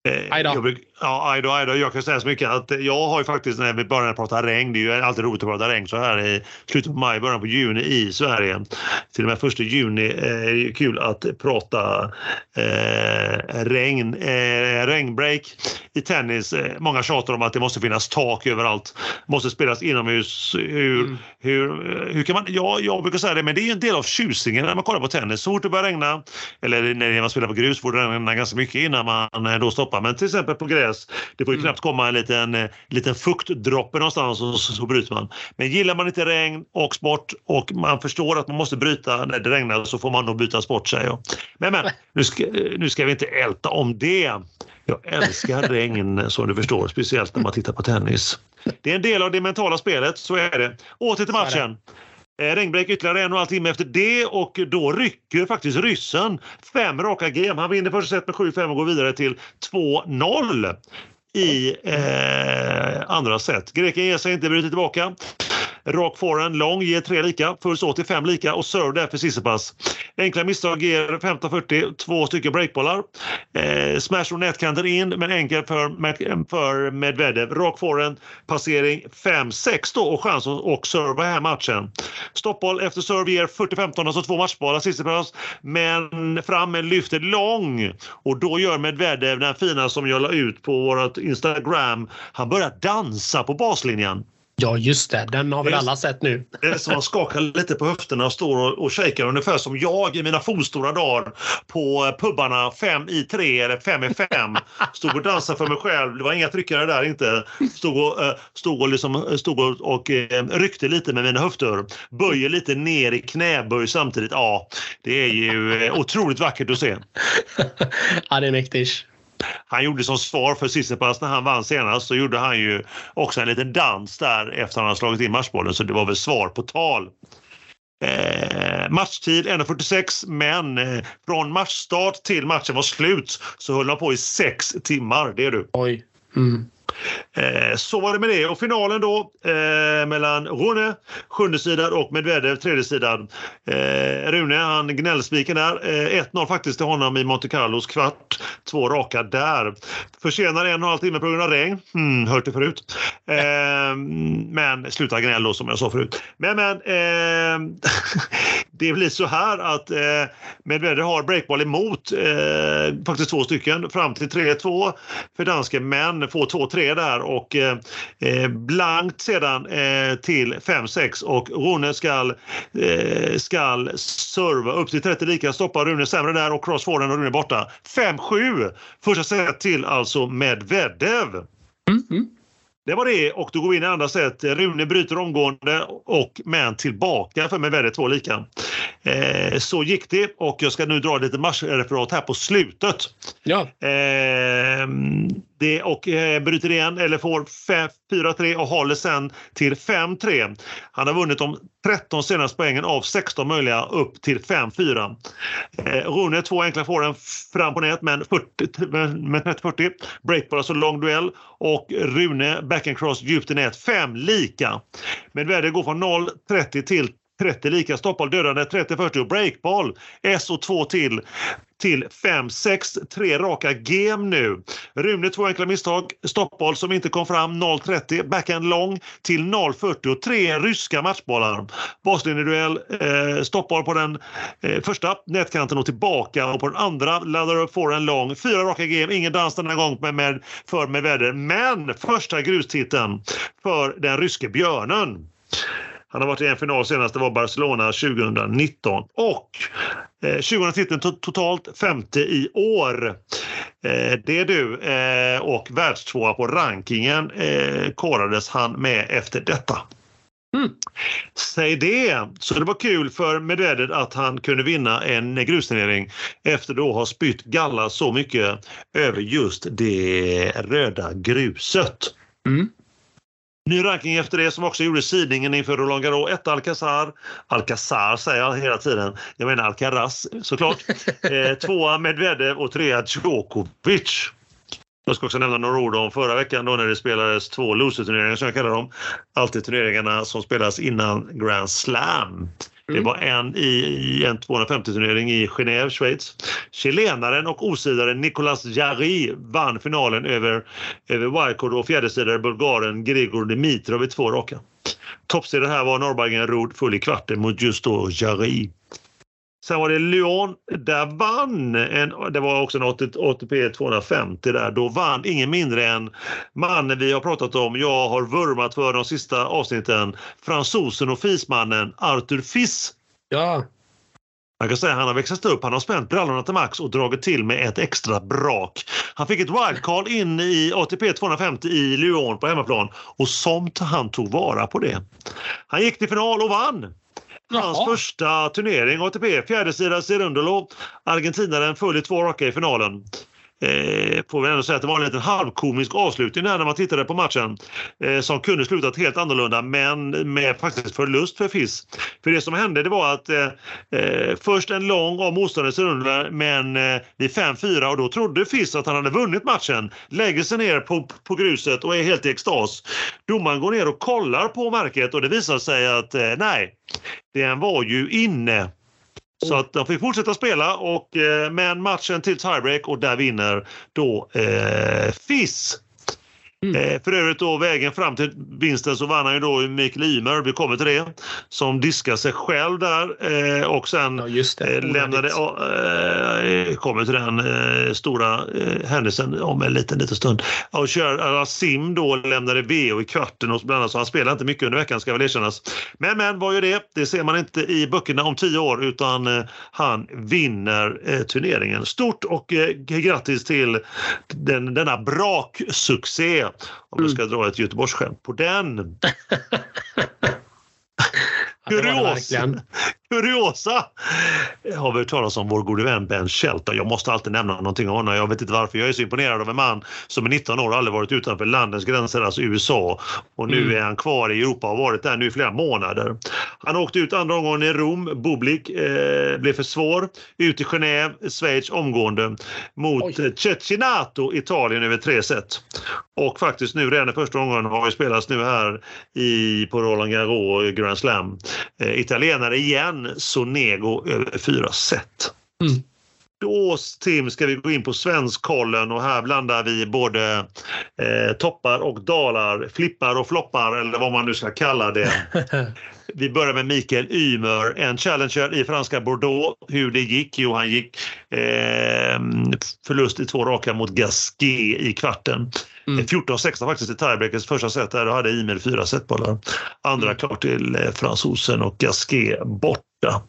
Eh. Jag, bruk- ja, aj då, aj då. Jag kan säga så mycket att jag har ju faktiskt när vi börjar prata regn, det är ju alltid roligt att prata regn så här i slutet på maj, början på juni i Sverige. Till och med första juni eh, är det kul att prata eh, regn, eh, regnbreak i tennis. Eh, många tjatar om att det måste finnas tak överallt, måste spelas inomhus. Hur, Mm. hur, hur kan man, ja, jag brukar säga det, men det är ju en del av tjusningen när man kollar på tennis. Så fort det börjar regna, eller när man spelar på grus, får det regna ganska mycket innan man eh, då stoppar. Men till exempel på gräs, det får ju Mm. knappt komma en liten, eh, liten fuktdroppe någonstans och så, så bryter man. Men gillar man inte regn och sport och man förstår att man måste bryta när det regnar så får man nog byta sport säger jag. Men, men nu, ska, nu ska vi inte älta om det. Jag älskar regn som du förstår, speciellt när man tittar på tennis. Det är en del av det mentala spelet, så är det. Åter till matchen. Eh, regnbräck ytterligare en och en halv timme efter det och då rycker faktiskt ryssen fem raka game. Han vinner första set med 7-5 och går vidare till 2-0 i eh, andra set. Greken ger sig inte, bryter tillbaka rak forehand, lång ger tre lika, följs åt till fem lika och serve där för Sissipas. Enkla misstag ger 15-40, två stycken breakbollar. Eh, smash och nätkanten in, men enkel för, för Medvedev. Rak forehand, passering 5-6 då och chans att serva här matchen. Stoppboll efter serve ger 40-15, alltså två matchbollar Sissipas, Men fram med lyfter lång och då gör Medvedev den fina som jag la ut på vårt Instagram. Han börjar dansa på baslinjen. Ja, just det. Den har väl alla sett nu. Det är som man skakar lite på höfterna och står och, och shakar ungefär som jag i mina fornstora dagar på pubarna fem i tre eller fem i fem. Stod och dansade för mig själv. Det var inga tryckare där inte. Stod och, uh, stod och, liksom, stod och, och ryckte lite med mina höfter. Böjer lite ner i knäböj samtidigt. Ja, det är ju otroligt vackert att se. ja, det är mäktigt. Han gjorde som svar för Sissipas när han vann senast så gjorde han ju också en liten dans där efter han slagit in matchbollen så det var väl svar på tal. Eh, matchtid 1.46 men eh, från matchstart till matchen var slut så höll han på i sex timmar. Det är du. Oj. Mm. Eh, så var det med det. Och finalen då eh, mellan Rune, sjunde sidan och Medvedev, tredje sidan. Eh, Rune, han gnällspiken där. Eh, 1-0 faktiskt till honom i Monte Carlos kvart. Två raka där. Försenar en och en halv timme på grund av regn. Hmm, hört det förut. Eh, men sluta gnäll då som jag sa förut. Men, men eh, det blir så här att eh, Medvedev har breakball emot eh, faktiskt två stycken fram till 3-2 för dansken men får 2-3 där och eh, eh, blankt sedan eh, till 5-6 och Rune skall, eh, skall serva upp till 30 lika, stoppar Rune sämre där och cross får den och Rune borta. 5-7 första set till alltså Medvedev. Mm -hmm. Det var det och då går vi in i andra set. Rune bryter omgående och men tillbaka för Medvedev två lika. Eh, så gick det och jag ska nu dra lite matchreferat här på slutet. Ja. Eh, det, och eh, bryter igen eller får 4-3 och håller sen till 5-3. Han har vunnit de 13 senaste poängen av 16 möjliga upp till 5-4. Eh, Rune två enkla får fram på nät men 40, med 30-40. Breakball, alltså lång duell. Och Rune backhand cross djupt i nät, 5 lika. Medvedev går från 0-30 till 30 lika stoppboll, dödande 30-40 och breakboll. S och 2 till till 5-6, tre raka gem nu. Rune två enkla misstag, stoppboll som inte kom fram 0-30, backhand lång till 0-40 och tre ryska matchbollar. Baslinjeduell, eh, stoppboll på den eh, första nätkanten och tillbaka och på den andra laddar upp en lång. Fyra raka gem, ingen dans denna gång med, med, för med väder. Men första grustiteln för den ryske björnen. Han har varit i en final senast, det var Barcelona 2019. Och eh, 20 titeln to totalt femte i år. Eh, det är du. Eh, och världstvåa på rankingen eh, korades han med efter detta. Mm. Säg det! Så det var kul för Medvedev att han kunde vinna en grusturnering efter då ha spytt galla så mycket över just det röda gruset. Mm. Ny ranking efter det som också gjorde sidningen inför Roland Garros. 1 Alcazar. Alcazar säger jag hela tiden. Jag menar Alcaraz såklart. eh, tvåa Medvedev och trea Djokovic. Jag ska också nämna några ord om förra veckan då när det spelades två loser-turneringar som jag kallar dem. Alltid turneringarna som spelas innan Grand Slam. Det mm. var en i, en 250-turnering i Genève, Schweiz. Chilenaren och osidaren Nicolas Jarry vann finalen över, över wildcard och fjärdesidare bulgaren Grigor Dimitrov i två raka. Toppsidare här var norrbaggen Rod full i kvarten mot just då Jarry. Sen var det Lyon. Där vann, en, det var också en ATP 250 där, då vann ingen mindre än mannen vi har pratat om, jag har vurmat för de sista avsnitten, fransosen och fismannen Arthur Fiss. Ja. Man kan säga han har växlat upp, han har spänt brallorna till max och dragit till med ett extra brak. Han fick ett wildcard in i ATP 250 i Lyon på hemmaplan och somt han tog vara på det. Han gick till final och vann. Hans Jaha. första turnering, ATP, fjärdesida Cerundolo. Argentinaren föll i två raka i finalen eh, får vi ändå säga att det var en liten halvkomisk avslutning där när man tittade på matchen eh, som kunde slutat helt annorlunda men med faktiskt förlust för FIS. För det som hände det var att eh, eh först en lång av motståndets runda men eh, vid 5-4 och då trodde FIS att han hade vunnit matchen. Lägger sig ner på, på gruset och är helt i extas. Domaren går ner och kollar på märket och det visar sig att eh, nej, den var ju inne. Så att de fick fortsätta spela och eh, men matchen till tiebreak och där vinner då eh, FIS. Mm. Eh, för övrigt då vägen fram till vinsten så vann han ju då Mikael Ymer, vi kommer till det, som diskar sig själv där eh, och sen ja, eh, lämnade, eh, kommer till den stora händelsen om en liten, liten stund. Och kör, Sim då lämnade VO i kvarten och bland annat så han spelade inte mycket under veckan ska väl erkännas. Men men vad gör det? Det ser man inte i böckerna om tio år utan han vinner turneringen. Stort och grattis till den, denna braksuccé om jag ska dra ett Göteborgsskämt på den. Kuriosa, har vi hört talas om vår gode vän Ben Shelton. Jag måste alltid nämna någonting om honom. Jag vet inte varför. Jag är så imponerad av en man som är 19 år och aldrig varit utanför landets gränser, alltså USA. Och nu mm. är han kvar i Europa och har varit där nu i flera månader. Han åkte ut andra omgången i Rom. Bublik eh, blev för svår. Ut i Genève, Schweiz omgående mot Cecinato, Italien över tre set. Och faktiskt nu redan i första omgången har ju spelats nu här i, på Roland Garros Grand Slam. Eh, italienare igen, Sonego över fyra set. Mm. Då Tim ska vi gå in på svenskkollen och här blandar vi både eh, toppar och dalar, flippar och floppar eller vad man nu ska kalla det. Vi börjar med Mikael Ymer, en challenger i franska Bordeaux. Hur det gick? Jo, han gick eh, förlust i två raka mot Gasquet i kvarten. Mm. 14-16 faktiskt i tiebreakers första set där hade Ymer fyra setbollar. Andra mm. klart till eh, fransosen och Gasquet borta.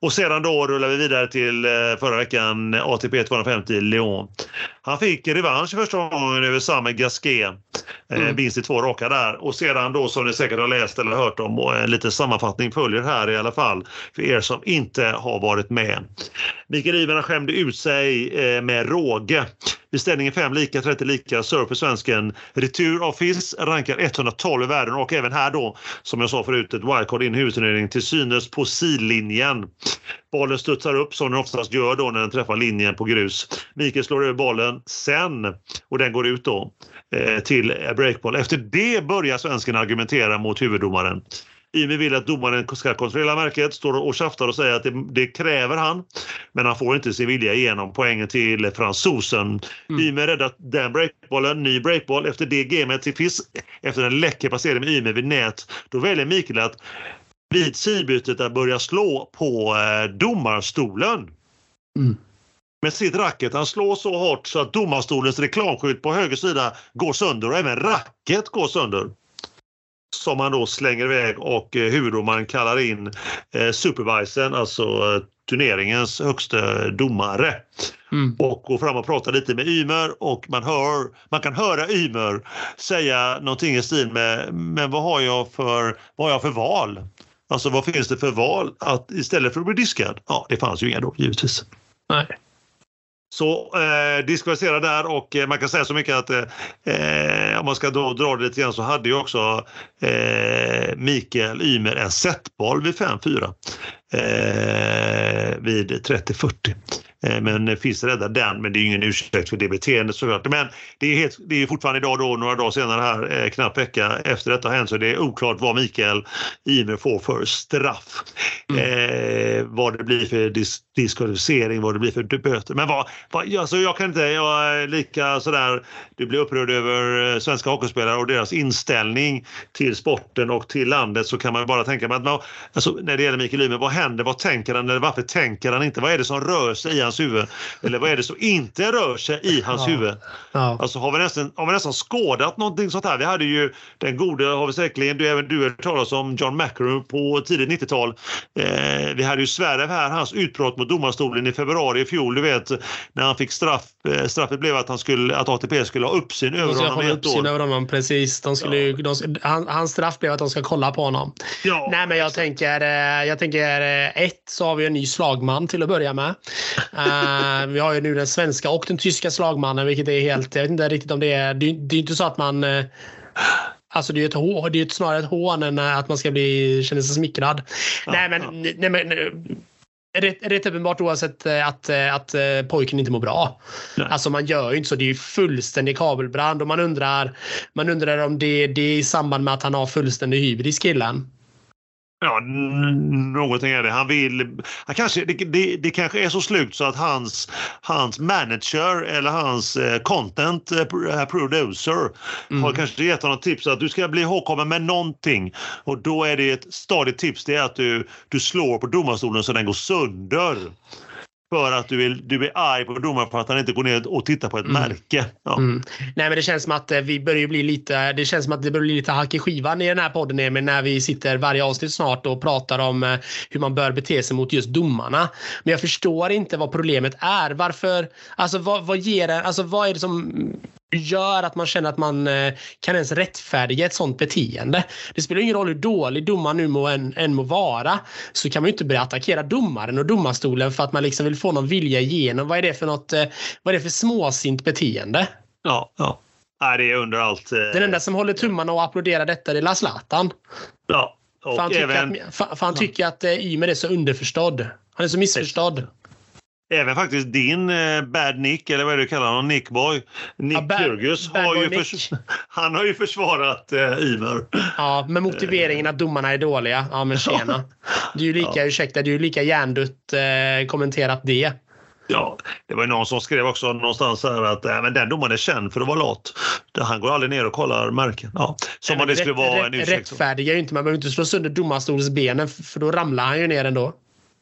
Och sedan då rullar vi vidare till eh, förra veckan ATP 250 Lyon. Han fick revansch första gången över Samer Gasquet. Eh, mm. Vinst i två raka där och sedan då som ni säkert har läst eller hört om och en liten sammanfattning följer här i alla fall för er som inte har varit med. Mikael Iverna skämde ut sig eh, med råge. Vid ställningen 5 lika, 30 lika, serve för svensken. Retur av FIS rankar 112 i världen och även här då, som jag sa förut, ett wildcard in i huvudturneringen till synes på sidlinjen. Bollen studsar upp som den oftast gör då när den träffar linjen på grus. Mikael slår över bollen sen och den går ut då eh, till breakball. Efter det börjar svensken argumentera mot huvuddomaren. Ymer vill att domaren ska kontrollera märket, står och tjaftar och säger att det, det, kräver han. Men han får inte sin vilja igenom poängen till fransosen. Mm. Ymer räddar den breakbollen, ny breakboll. Efter det gamet till Fisk, efter en läcker passering med Ymer vid nät, då väljer Mikael att vid sidbytet att börja slå på eh, domarstolen. Mm med sitt racket. Han slår så hårt så att domarstolens reklamskylt på höger sida går sönder och även racket går sönder som han då slänger iväg och eh, huvuddomaren kallar in eh, supervisorn, alltså eh, turneringens högsta domare. Mm. Och går fram och pratar lite med Ymer och man, hör, man kan höra Ymer säga någonting i stil med Men vad har jag för, vad har jag för val? Alltså vad finns det för val att istället för att bli diskad? Ja, det fanns ju inga då givetvis. Nej. Så eh, diskvalificerad där och eh, man kan säga så mycket att eh, om man ska då dra det lite grann så hade ju också eh, Mikael Ymer en setboll vid 5-4 eh, vid 30-40. Eh, men finns rädda den, men det är ingen ursäkt för det beteendet såklart. Men det är, helt, det är fortfarande idag då, några dagar senare här, eh, knappt vecka efter detta har hänt, så det är oklart vad Mikael Ymer får för straff. Mm. Eh, vad det blir för dis diskvalificering, vad det blir för böter. Men vad, vad, alltså jag kan inte, jag är lika sådär, du blir upprörd över eh, svenska hockeyspelare och deras inställning till sporten och till landet så kan man bara tänka att alltså, när det gäller Mikael Ymer, vad händer, vad tänker han eller varför tänker han inte? Vad är det som rör sig i hans huvud? Eller vad är det som inte rör sig i hans ja. huvud? Ja. Alltså har vi, nästan, har vi nästan skådat någonting sånt här? Vi hade ju den gode, har vi säkerligen, du, även du hört talas om John McEnroe på tidigt 90-tal. Eh, vi hade ju Zverev här, hans utbrott mot domarstolen i februari i fjol, du vet när han fick straff. Eh, straffet blev att, han skulle, att ATP skulle ha uppsyn över honom i ett år. Över honom, precis. De skulle, ja. de, han, hans straff blev att de ska kolla på honom. Ja. Nej men jag tänker, eh, jag tänker eh, ett så har vi en ny slagman till att börja med. Uh, vi har ju nu den svenska och den tyska slagmannen, vilket är helt... Jag vet inte riktigt om det är... Det, det är inte så att man... Uh, Alltså det är ju ett, det är snarare ett hån än att man ska bli, känna sig smickrad. Ja, nej, men, ja. nej, men rätt, rätt uppenbart oavsett att, att, att pojken inte mår bra. Nej. Alltså man gör ju inte så. Det är ju fullständig kabelbrand och man undrar, man undrar om det, det är i samband med att han har fullständig hybris killen. Ja, någonting är det. Han vill... Han kanske, det, det, det, kanske är så slut så att hans, hans manager eller hans eh, content eh, producer mm. har kanske gett honom tips att du ska bli ihågkommen med någonting. Och då är det ett stadigt tips det är att du, du slår på domarstolen så den går sönder. För att du är, du är arg på domaren för att han inte går ner och tittar på ett mm. märke. Ja. Mm. Nej, men det känns som att eh, vi börjar bli lite. Det känns som att det börjar bli lite hack i skivan i den här podden Emil, när vi sitter varje avsnitt snart och pratar om eh, hur man bör bete sig mot just domarna. Men jag förstår inte vad problemet är. Varför? Alltså vad, vad ger det? Alltså vad är det som gör att man känner att man eh, kan ens rättfärdiga ett sånt beteende. Det spelar ingen roll hur dålig domaren nu må än, än må vara så kan man ju inte börja attackera domaren och domarstolen för att man liksom vill få någon vilja igenom. Vad är det för något? Eh, vad är det för småsint beteende? Ja, ja. Nej, det är under allt. Eh... Den enda som håller tummarna och applåderar detta det är Zlatan. Ja. Och för han tycker även... att, för, för han tycker att Ymer är så underförstådd. Han är så missförstådd. Även faktiskt din eh, Bad Nick, eller vad är det du kallar honom, Nickboy, Nick ja, Kyrgios, har ju Nick. han har ju försvarat eh, Ivar. Ja, med motiveringen att domarna är dåliga. Ja, men tjena. Du är ju lika, ja. ursäkta, du är lika hjärndött eh, kommenterat det. Ja, det var ju någon som skrev också någonstans här att äh, men den domaren är känd för att vara lat. Han går aldrig ner och kollar märken. Ja, som om det skulle vara rätt, en ursäkt. Rättfärdiga ju inte, man behöver inte slå sönder domarstolsbenen för då ramlar han ju ner ändå.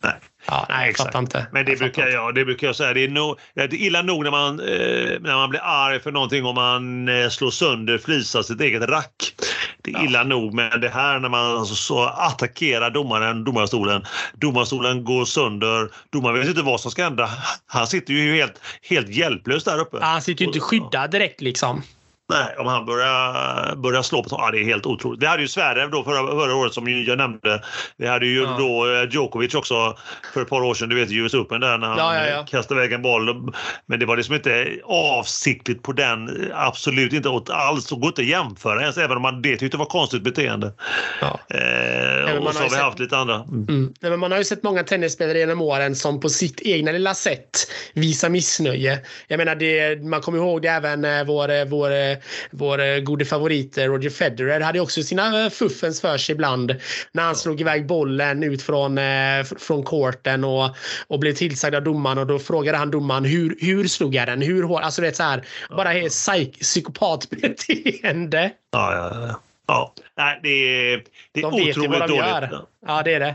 Nej. Ja, nej, jag fattar inte. Men det jag brukar, jag, det brukar jag säga. Det är, no, det är illa nog när man, eh, när man blir arg för någonting och man eh, slår sönder, flisar sitt eget rack. Det är ja. illa nog. Men det här när man alltså, så attackerar domaren, domarstolen. Domarstolen går sönder. Domaren vet inte vad som ska hända. Han sitter ju helt, helt hjälplös där uppe. Ja, han sitter ju inte skyddad direkt liksom. Nej, om han börjar, börjar slå på ja, det är helt otroligt. Vi hade ju Zverev då förra, förra året som jag nämnde. Vi hade ju ja. då eh, Djokovic också för ett par år sedan, du vet US Open där när han ja, ja, kastade iväg en boll. Men det var liksom inte avsiktligt på den, absolut inte åt alls. Det går inte att jämföra ens, även om man det tyckte var konstigt beteende. Eh, och så har vi sett... haft lite andra. Mm. Mm. men man har ju sett många tennisspelare genom åren som på sitt egna lilla sätt visar missnöje. Jag menar, det, man kommer ihåg det även eh, vår, vår vår eh, gode favorit eh, Roger Federer hade också sina eh, fuffens för sig ibland när han slog iväg bollen ut från, från courten och, och blev tillsagd av domaren och då frågade han domaren hur, hur slog jag den? Hur hårt? Alltså det är så här, bara psyk, psykopatbeteende. Ja, ja, ja. ja. Nej, det är, det är de otroligt vet ju vad de dåligt. Gör. Ja, det är det.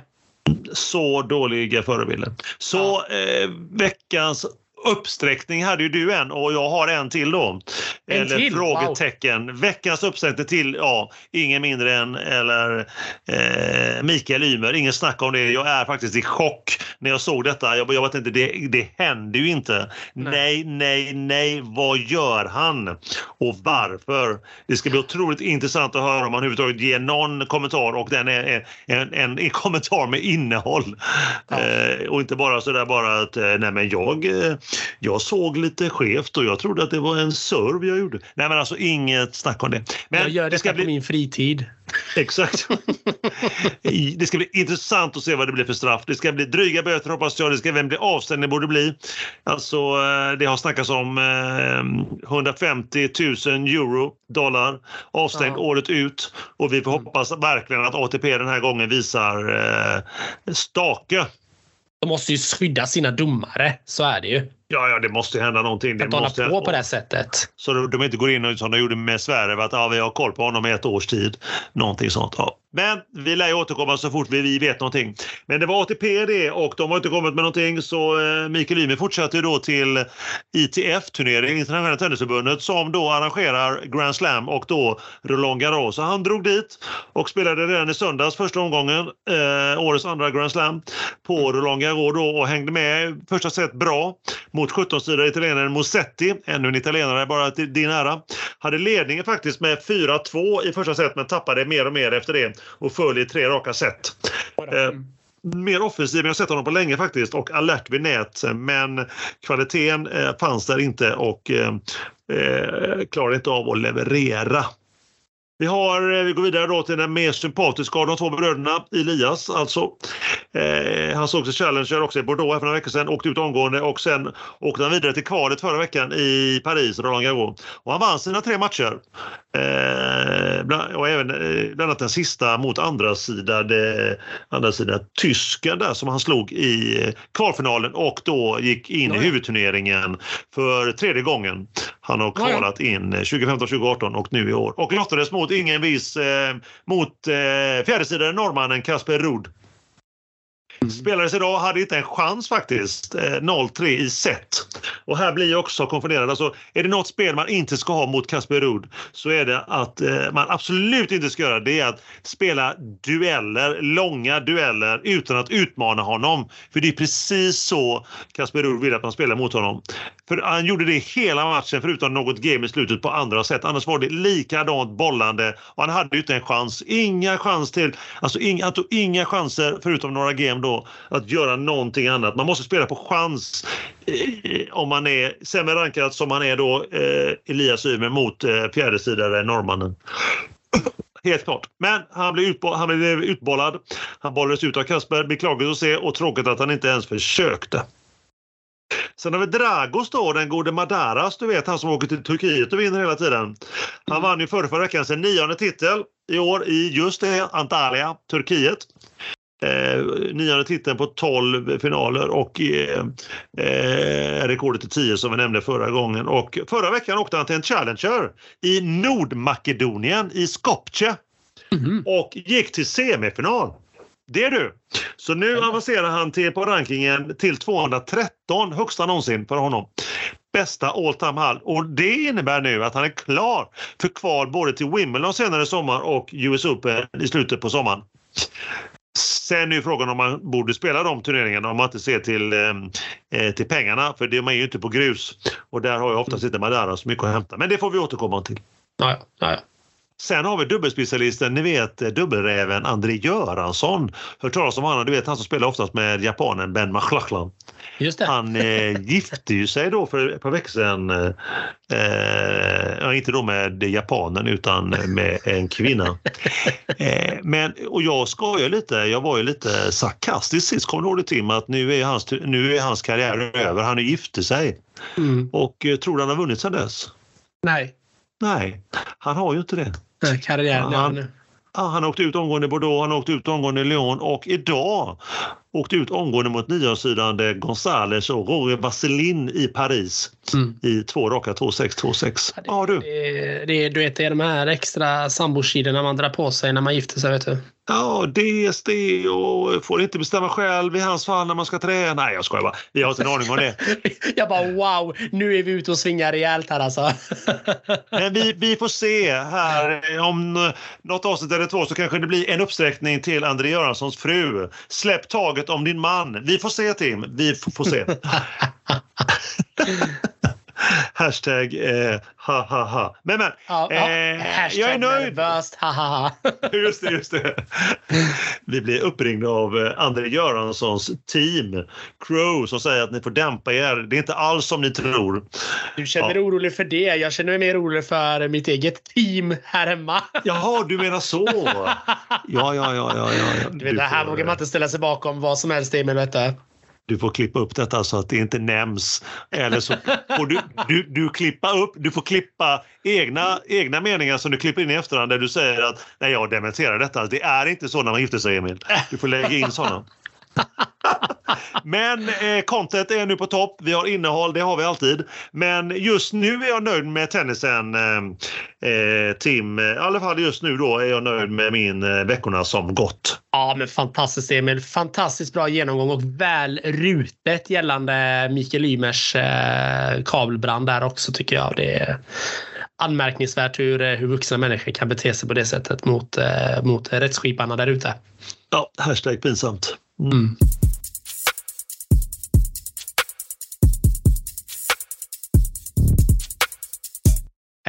Så dåliga förebilder. Så ja. eh, veckans uppsträckning hade ju du en och jag har en till då. En eller till? frågetecken. Wow. Veckans uppsträckning till, ja, ingen mindre än eller, eh, Mikael Ymer. Ingen snack om det. Jag är faktiskt i chock när jag såg detta. Jag, jag vet inte, det, det händer ju inte. Nej. nej, nej, nej. Vad gör han? Och varför? Det ska bli otroligt intressant att höra om han överhuvudtaget ger någon kommentar och den är en, en, en kommentar med innehåll. Ja. Eh, och inte bara sådär bara att, eh, nej men jag eh, jag såg lite skevt och jag trodde att det var en serve jag gjorde. Nej men alltså inget snack om det. Men jag gör detta det ska bli... på min fritid. Exakt. det ska bli intressant att se vad det blir för straff. Det ska bli dryga böter hoppas jag. Det ska även bli avstängning borde bli. Alltså eh, det har snackats om 150 000 euro, dollar avstängd ja. året ut. Och vi får hoppas verkligen att ATP den här gången visar eh, stake de måste ju skydda sina domare. Så är det ju. Ja, ja, det måste hända någonting. Det att måste på på det sättet. Så de inte går in och som de gjorde med Sverige, att ja, vi har koll på honom i ett års tid. Någonting sånt. Ja. Men vi lär ju återkomma så fort vi vet någonting. Men det var ATP det och de har inte kommit med någonting så eh, Mikael Ymer fortsätter då till ITF-turneringen, Internationella Tennisförbundet, som då arrangerar Grand Slam och då Roland Garros. Så han drog dit och spelade redan i söndags första omgången, eh, årets andra Grand Slam, på Roland Garros då och hängde med första set bra mot 17-sidare italienaren Musetti, ännu en italienare bara till din ära. Hade ledningen faktiskt med 4-2 i första set men tappade mer och mer efter det och föll i tre raka set. Mm. mer offensiv än jag sett honom på länge faktiskt och alert vid nät. Men kvaliteten eh, fanns där inte och eh, eh, klarade inte av att leverera. Vi, har, eh, vi går vidare då till den mer sympatiska av de två bröderna, Elias alltså. Eh, han såg sig Challenger också i Bordeaux för några veckor sedan, åkte ut omgående och sen åkte han vidare till kvalet förra veckan i Paris, Roland Garros. Och han vann sina tre matcher. Eh, bland, och även eh, bland annat den sista mot andra sidan, andra sidan tysken där som han slog i eh, kvalfinalen och då gick in i huvudturneringen för tredje gången. Han har kvalat in 2015, 2018 och nu i år. Och lottades mot ingen vis eh, mot eh, fjärdesidaren norrmannen Kasper Ruud. Mm. Spelades idag, hade inte en chans faktiskt. Eh, 0-3 i set. Och här blir jag också konfunderad. Alltså, är det något spel man inte ska ha mot Casper Ruud så är det att eh, man absolut inte ska göra det är att spela dueller, långa dueller utan att utmana honom. För det är precis så Casper Ruud vill att man spelar mot honom. För han gjorde det hela matchen förutom något game i slutet på andra sätt. Annars var det likadant bollande och han hade ju inte en chans. Inga chans till, alltså inga, han tog inga chanser förutom några game då att göra någonting annat. Man måste spela på chans eh, om man är sämre rankad som man är då eh, Elias Ymer mot eh, fjärdesidare norrmannen. Helt klart. Men han blev, utbo han blev utbollad. Han bollades ut av Kasper. Beklagligt att se och tråkigt att han inte ens försökte. Sen har vi Dragos då, den gode Madaras, du vet han som åker till Turkiet och vinner hela tiden. Han mm. vann ju förra, förra veckan sin nionde titel i år i just det, Antalya, Turkiet. Eh, nionde titeln på 12 finaler och eh, eh, rekordet till 10 som vi nämnde förra gången. Och förra veckan åkte han till en Challenger i Nordmakedonien i Skopje mm. och gick till semifinal. Det är du! Så nu avancerar han till, på rankingen till 213, högsta någonsin för honom. Bästa all time hall. Och det innebär nu att han är klar för kval både till Wimbledon senare i sommar och US Open i slutet på sommaren. Sen är ju frågan om man borde spela de turneringarna om man inte ser till, eh, eh till pengarna för de är ju inte på grus. Och där har ju oftast inte Madara så mycket att hämta. Men det får vi återkomma till. Ja, ja, ja. Sen har vi dubbelspecialisten, ni vet dubbelräven André Göransson. Hört talas om honom, du vet han som spelar oftast med japanen Ben McLachlan. Just det. Han eh, gifte ju sig då för ett par veckor sedan. Eh, inte då med japanen utan med en kvinna. Eh, men, och jag skojar lite, jag var ju lite sarkastisk sist, kommer du ihåg det Tim? Att nu är hans, nu är hans karriär över, han är gifte sig. Mm. Och eh, tror du han har vunnit sedan dess? Nej. Nej, han har ju inte det. Karriären han, nu. han åkte ut omgående i Bordeaux, han åkte ut omgående i Lyon och idag åkte ut omgående mot niosidande Gonzales och Rory Vasselin i Paris mm. i två raka 2-6, 2-6. Ja, ja, du. Det, det, du vet, det är de här extra sambokidorna man drar på sig när man gifter sig. Vet du. Ja, DS det och får inte bestämma själv i hans fall när man ska träna. Nej, jag skojar bara. Vi har inte en aning om det. jag bara wow, nu är vi ute och svingar rejält här alltså. Men vi, vi får se här. Om något avsnitt eller två så kanske det blir en uppsträckning till André Göranssons fru. Släpp taget om din man. Vi får se Tim. Vi får se. Hashtag eh, ha ha ha. Men men. Ja, eh, jag är nöjd. Nervöst, ha ha ha. just det, just det. Vi blir uppringda av eh, André Göranssons team, Crow, som säger att ni får dämpa er. Det är inte alls som ni tror. Du känner ja. dig orolig för det. Jag känner mig mer orolig för mitt eget team här hemma. Jaha, du menar så. Ja, ja, ja, ja. ja, ja. Du vet, det här vågar man inte ställa sig bakom vad som helst, Emil. Vet du du får klippa upp detta så att det inte nämns. Eller så får du, du, du, klippa upp, du får klippa egna, egna meningar som du klipper in i efterhand där du säger att nej, jag dementerar detta. Det är inte så när man gifter sig, Emil. Du får lägga in sådana. Men eh, content är nu på topp. Vi har innehåll, det har vi alltid. Men just nu är jag nöjd med tennisen, eh, eh Tim. I alla fall just nu då är jag nöjd med min eh, veckorna som gått. Ja, men fantastiskt Emil. Fantastiskt bra genomgång och väl rutet gällande Mikael Ymers eh, kabelbrand där också tycker jag. Det är anmärkningsvärt hur, eh, hur vuxna människor kan bete sig på det sättet mot, eh, mot rättsskiparna där ute. Ja, hashtag pinsamt. Mm.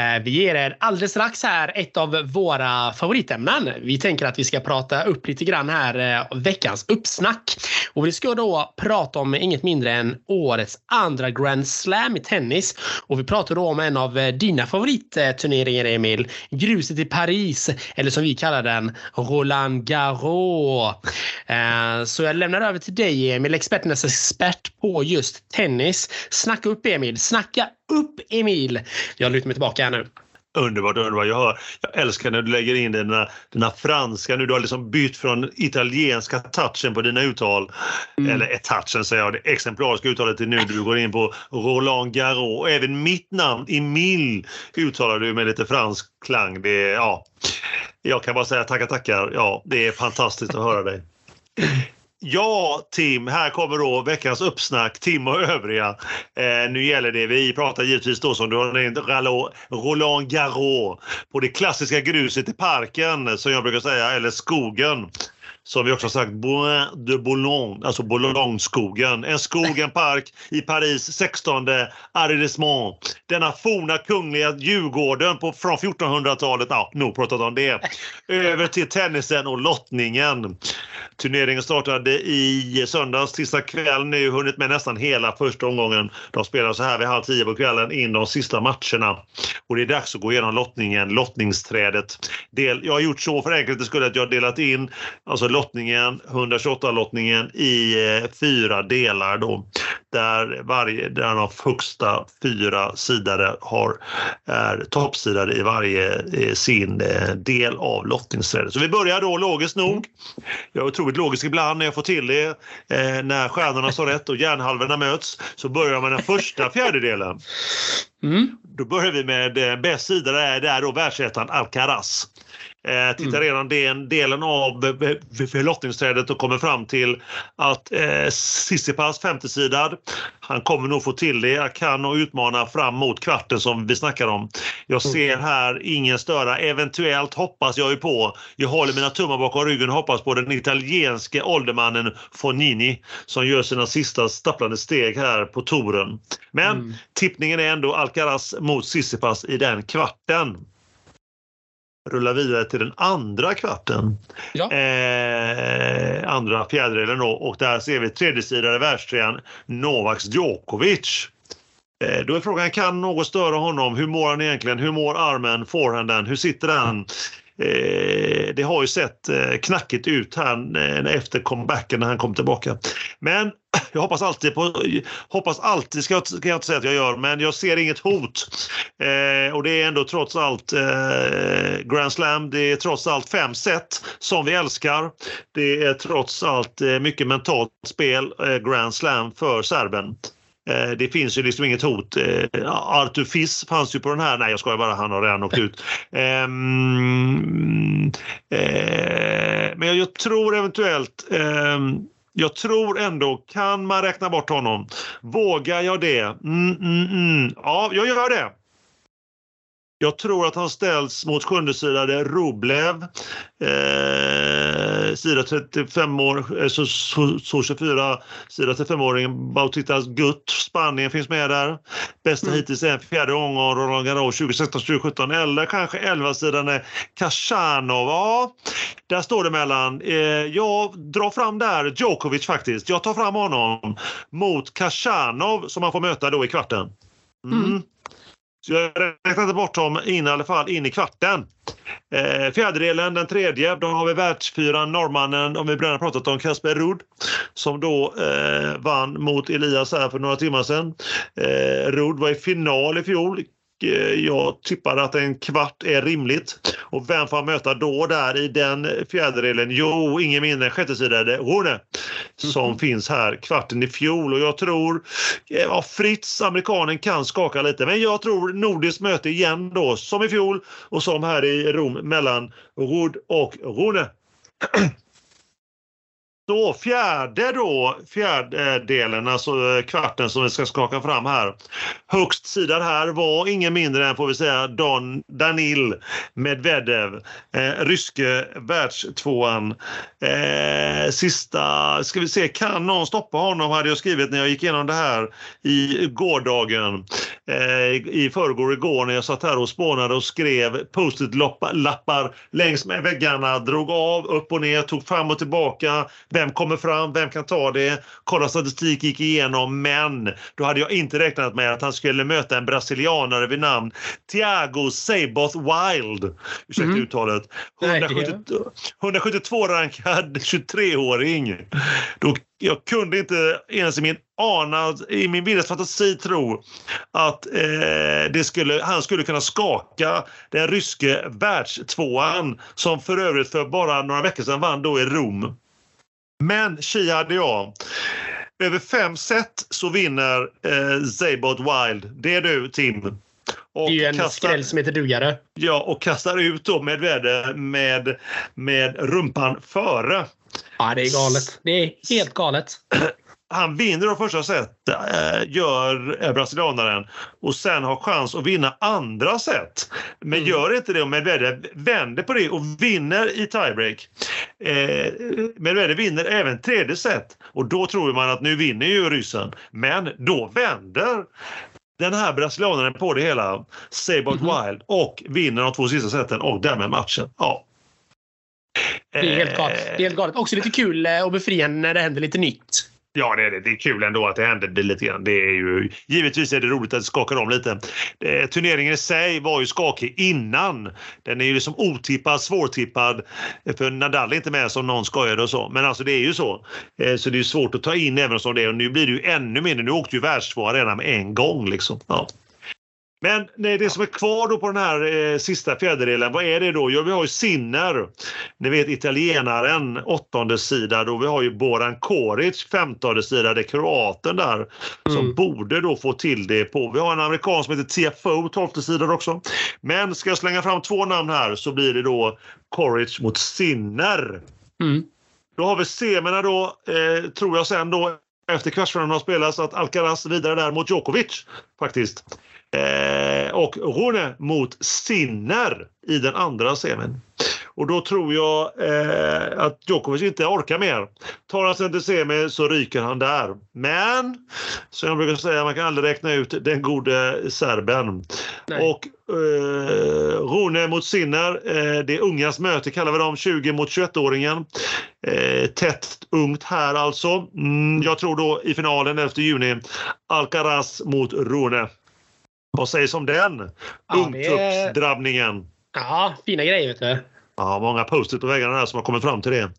Eh, vi ger er alldeles strax här ett av våra favoritämnen. Vi tänker att vi ska prata upp lite grann här eh, veckans uppsnack. Och vi ska då prata om inget mindre än årets andra Grand Slam i tennis. Och vi pratar då om en av eh, dina favoritturneringar Emil. Gruset i Paris, eller som vi kallar den, Roland Garros. Så jag lämnar över till dig Emil, experternas expert på just tennis. Snacka upp Emil, snacka upp Emil. Jag lutar mig tillbaka här nu. Underbart, underbart. Jag, hör, jag älskar när du lägger in dina, dina franska nu. Du har liksom bytt från italienska touchen på dina uttal. Mm. Eller touchen säger jag, det exemplariska uttalet till nu. Du går in på Roland Garros. Även mitt namn, Emil, uttalar du med lite fransk klang. Det ja, jag kan bara säga tackar, tackar. Ja, det är fantastiskt att höra dig. Ja, Tim, här kommer då veckans uppsnack. Tim och övriga. Eh, nu gäller det, vi pratar givetvis då som du har nämnt, Roland Garros på det klassiska gruset i parken som jag brukar säga, eller skogen som vi också sagt, Bois de Boulogne, alltså Boulogneskogen. En skog, en park i Paris 16 arrondissement. Denna forna kungliga Djurgården på, från 1400-talet. Ja, nog pratat om det. Över till tennisen och lottningen. Turneringen startade i söndags, tisdag kväll nu, hunnit med nästan hela första omgången. De spelar så här vid halv tio på kvällen in de sista matcherna. Och det är dags att gå igenom lottningen, lottningsträdet. Del, jag har gjort så för enkelhetens skull att jag har delat in alltså lottningen, 128-lottningen i eh, fyra delar då. Där varje, där de högsta fyra sidare har, är toppsidare i varje eh, sin eh, del av lottningsträdet. Så vi börjar då logiskt nog. Jag är otroligt logisk ibland när jag får till det. Eh, när stjärnorna står rätt och hjärnhalvorna möts så börjar med den första fjärdedelen. Mm. Då börjar vi med eh, bäst sida, det är då världsettan Alcaraz. Eh, tittar mm. redan den delen av lottningsträdet och kommer fram till att eh, Sissipas 50-sidad, han kommer nog få till det. Jag kan nog utmana fram mot kvarten som vi snackar om. Jag mm. ser här ingen störa. Eventuellt hoppas jag ju på, jag håller mina tummar bakom ryggen och hoppas på den italienske åldermannen Fonini som gör sina sista stapplande steg här på touren. Men mm. tippningen är ändå Alcaraz mot Sissipas i den kvarten rulla vidare till den andra kvarten. Ja. Eh, andra fjärdedelen då och där ser vi tredjesidare världstrean Novak Djokovic. Eh, då är frågan, kan något störa honom? Hur mår han egentligen? Hur mår armen, forehanden? Hur sitter den? Eh, det har ju sett eh, knackigt ut här eh, efter comebacken när han kom tillbaka. Men jag hoppas alltid på, hoppas alltid ska jag, ska jag inte säga att jag gör, men jag ser inget hot. Eh, och det är ändå trots allt eh, Grand Slam, det är trots allt fem set som vi älskar. Det är trots allt eh, mycket mentalt spel, eh, Grand Slam för serben. Eh, det finns ju liksom inget hot. Eh, Artur Fiss fanns ju på den här. Nej, jag skojar bara. Han har redan åkt ut. Um, uh, men jag tror eventuellt um, jag tror ändå, kan man räkna bort honom? Vågar jag det? Mm, mm, mm. Ja, jag gör det. Jag tror att han ställs mot sjundesidade Rublev. Eh, sida 35 år, eh, så, så, så 24, sida 35-åringen Bautitas Gutt, Spanien finns med där. Bästa mm. hittills är en fjärde omgång Roland Garros 2016-2017 eller kanske 11-sidan Khachanov. Ja, där står det mellan. Eh, jag drar fram där Djokovic faktiskt. Jag tar fram honom mot Khachanov som han får möta då i kvarten. Mm. Mm. Så jag räknade bort dem in i alla fall in i kvarten. Eh, fjärdedelen, den tredje, då har vi världsfyran norrmannen, om vi redan pratat om, Kasper Ruud som då eh, vann mot Elias här för några timmar sedan. Eh, Ruud var i final i fjol, jag tippar att en kvart är rimligt. Och vem får han möta då där i den fjärdedelen? Jo, ingen mindre än sjättesidade Rune som mm. finns här kvarten i fjol. Och jag tror, ja, Fritz, amerikanen, kan skaka lite. Men jag tror nordiskt möte igen då, som i fjol och som här i Rom mellan Rud och Rune. Så fjärde då, fjärdedelen, eh, alltså eh, kvarten som vi ska skaka fram här. Högst sida här var ingen mindre än, får vi säga, Don Danil Medvedev, eh, ryske världstvåan. Eh, sista, ska vi se, kan någon stoppa honom hade jag skrivit när jag gick igenom det här i gårdagen. eh, i förrgår igår när jag satt här och spånade och skrev post-it-lappar längs med väggarna, drog av, upp och ner, tog fram och tillbaka. Vem kommer fram? Vem kan ta det? Kolla statistik, gick igenom. Men då hade jag inte räknat med att han skulle möta en brasilianare vid namn Thiago Seiboth Wild. Ursäkta mm. uttalet. 172 rankad 23-åring. Då jag kunde inte ens i min anad, i min vildaste fantasi tro att eh, det skulle, han skulle kunna skaka den ryske världstvåan som för övrigt för bara några veckor sedan vann då i Rom. Men tji hade jag. Över fem set så vinner eh, Zabot Wild. Det är du, Tim. Och det är ju en kastar, skräll som heter dugare. Ja, och kastar ut då Medvedev med, med rumpan före. Ja, det är galet. Det är helt galet. Han vinner de första set, äh, gör brasilianaren och sen har chans att vinna andra set. Men mm. gör inte det och Medvedev vänder på det och vinner i tiebreak. Eh, Medvedev vinner även tredje set och då tror man att nu vinner ju ryssen. Men då vänder den här brasilianaren på det hela, Sabot mm. Wild, och vinner de två sista seten och därmed matchen. Ja, det är helt galet. Det är helt galet. Också lite kul eh, och befriande när det händer lite nytt. Ja, det är det. Det är kul ändå att det händer lite grann. Det är ju, givetvis är det roligt att det skakar om lite. Eh, turneringen i sig var ju skakig innan. Den är ju liksom otippad, svårtippad. Eh, för Nadal är inte med som någon skojade och så. Men alltså det är ju så. Eh, så det är svårt att ta in även som det är. Och nu blir det ju ännu mindre. Nu åkte ju världstvåa redan med en gång liksom. Ja. Men nej, det som är kvar då på den här eh, sista fjärdedelen, vad är det då? Jo, vi har ju Sinner, ni vet italienaren, åttonde sida. Då vi har ju Boran Koric, femtonde sida. Det är kroaten där mm. som borde då få till det på. Vi har en amerikan som heter TFO, tolfte sidan också. Men ska jag slänga fram två namn här så blir det då Koric mot Sinner. Mm. Då har vi semina då, eh, tror jag sen då, efter kvartsfinalen har spelats, att Alcaraz vidare där mot Djokovic faktiskt. Eh, och Rune mot Sinner i den andra semin. Och då tror jag eh, att Djokovic inte orkar mer. Tar han sig till semi så ryker han där. Men, som jag brukar säga, man kan aldrig räkna ut den gode serben. Nej. Och eh, Rune mot Sinner, eh, det är ungas möte kallar vi dem, 20 mot 21-åringen. Eh, tätt ungt här alltså. Mm, jag tror då i finalen 11 juni, Alcaraz mot Rune. Vad sägs om den? Ja, Ungtuppsdrabbningen. Ja, fina grejer vet du. Ja, många post på väggarna här som har kommit fram till det.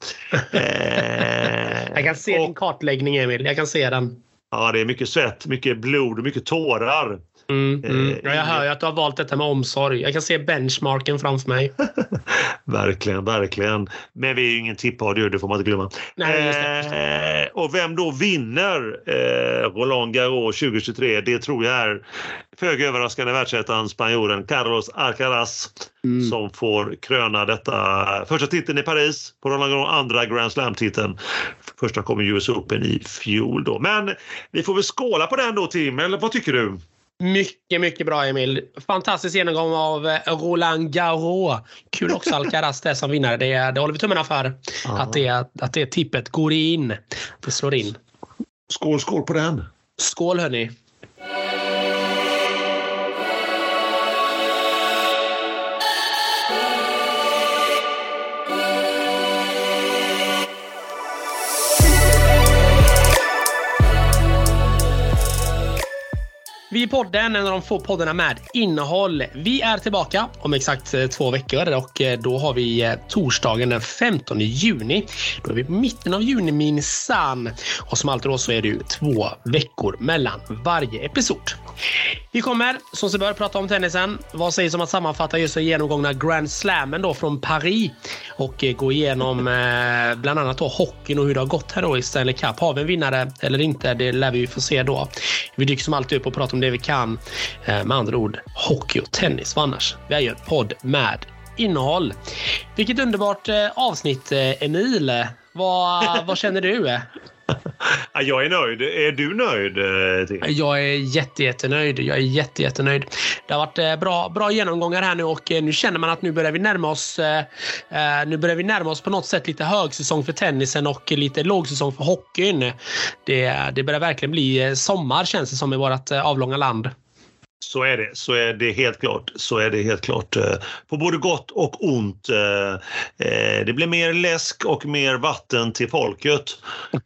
eh, jag kan se och, din kartläggning Emil, jag kan se den. Ja, det är mycket svett, mycket blod och mycket tårar. Mm, mm. Eh, ja, jag hör ju att du har valt detta med omsorg. Jag kan se benchmarken framför mig. verkligen, verkligen. Men vi är ju ingen tippradio, det får man inte glömma. Nej, just det, just det. Eh, och vem då vinner eh, Roland Garros 2023? Det tror jag är föga överraskande världsettan spanjoren Carlos Alcaraz mm. som får kröna detta första titeln i Paris på Roland Garros, andra Grand Slam-titeln. Första kom US Open i fjol då. Men vi får väl skåla på den då Tim, eller vad tycker du? Mycket, mycket bra Emil. Fantastisk genomgång av eh, Roland Garros. Kul också Alcaraz det som vinnare. Det, det håller vi tummarna för. Att det, att det tippet går in. Det slår in. Skål, skål på den. Skål hörni. Vi är podden, en av de få poddarna med innehåll. Vi är tillbaka om exakt eh, två veckor och eh, då har vi eh, torsdagen den 15 juni. Då är vi på mitten av juni minsann. Och som alltid då så är det ju två veckor mellan varje episod. Vi kommer som sig bör prata om tennisen. Vad sägs om att sammanfatta just den genomgångna Grand Slammen då från Paris och gå igenom bland annat då hockeyn och hur det har gått här då i Stanley Cup. Har vi en vinnare eller inte? Det lär vi ju få se då. Vi dyker som alltid upp och pratar om det vi kan. Eh, med andra ord hockey och tennis. För annars, vi är ju en podd med innehåll. Vilket underbart eh, avsnitt eh, Emil. Vad, vad känner du? Jag är nöjd. Är du nöjd? Eh, Tim? Jag är jätte, jättenöjd. Jag är jätte, jättenöjd. Det har varit eh, bra, bra genomgångar här nu och eh, nu känner man att nu börjar vi närma oss nu börjar vi närma oss på något sätt lite högsäsong för tennisen och lite lågsäsong för hockeyn. Det, det börjar verkligen bli sommar känns det som i vårt avlånga land. Så är det. Så är det helt klart. Så är det helt klart. eh, På både gott och ont. eh, eh, Det blir mer läsk och mer vatten till folket.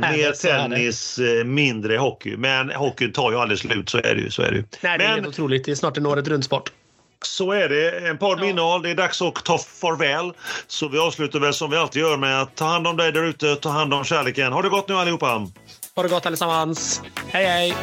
Mer tennis, mindre hockey. Men hockeyn tar ju aldrig slut, så är det ju. Så är det ju. Nej, det är Men- otroligt. Det är snart en året runt-sport. Så är det. En podd med Ja. innehåll. Det är dags att ta farväl. Så vi avslutar väl som vi alltid gör med att ta hand om dig där ute. Ta hand om kärleken. Ha det gott nu allihopa! Ha det gott allesammans. Hej, hej!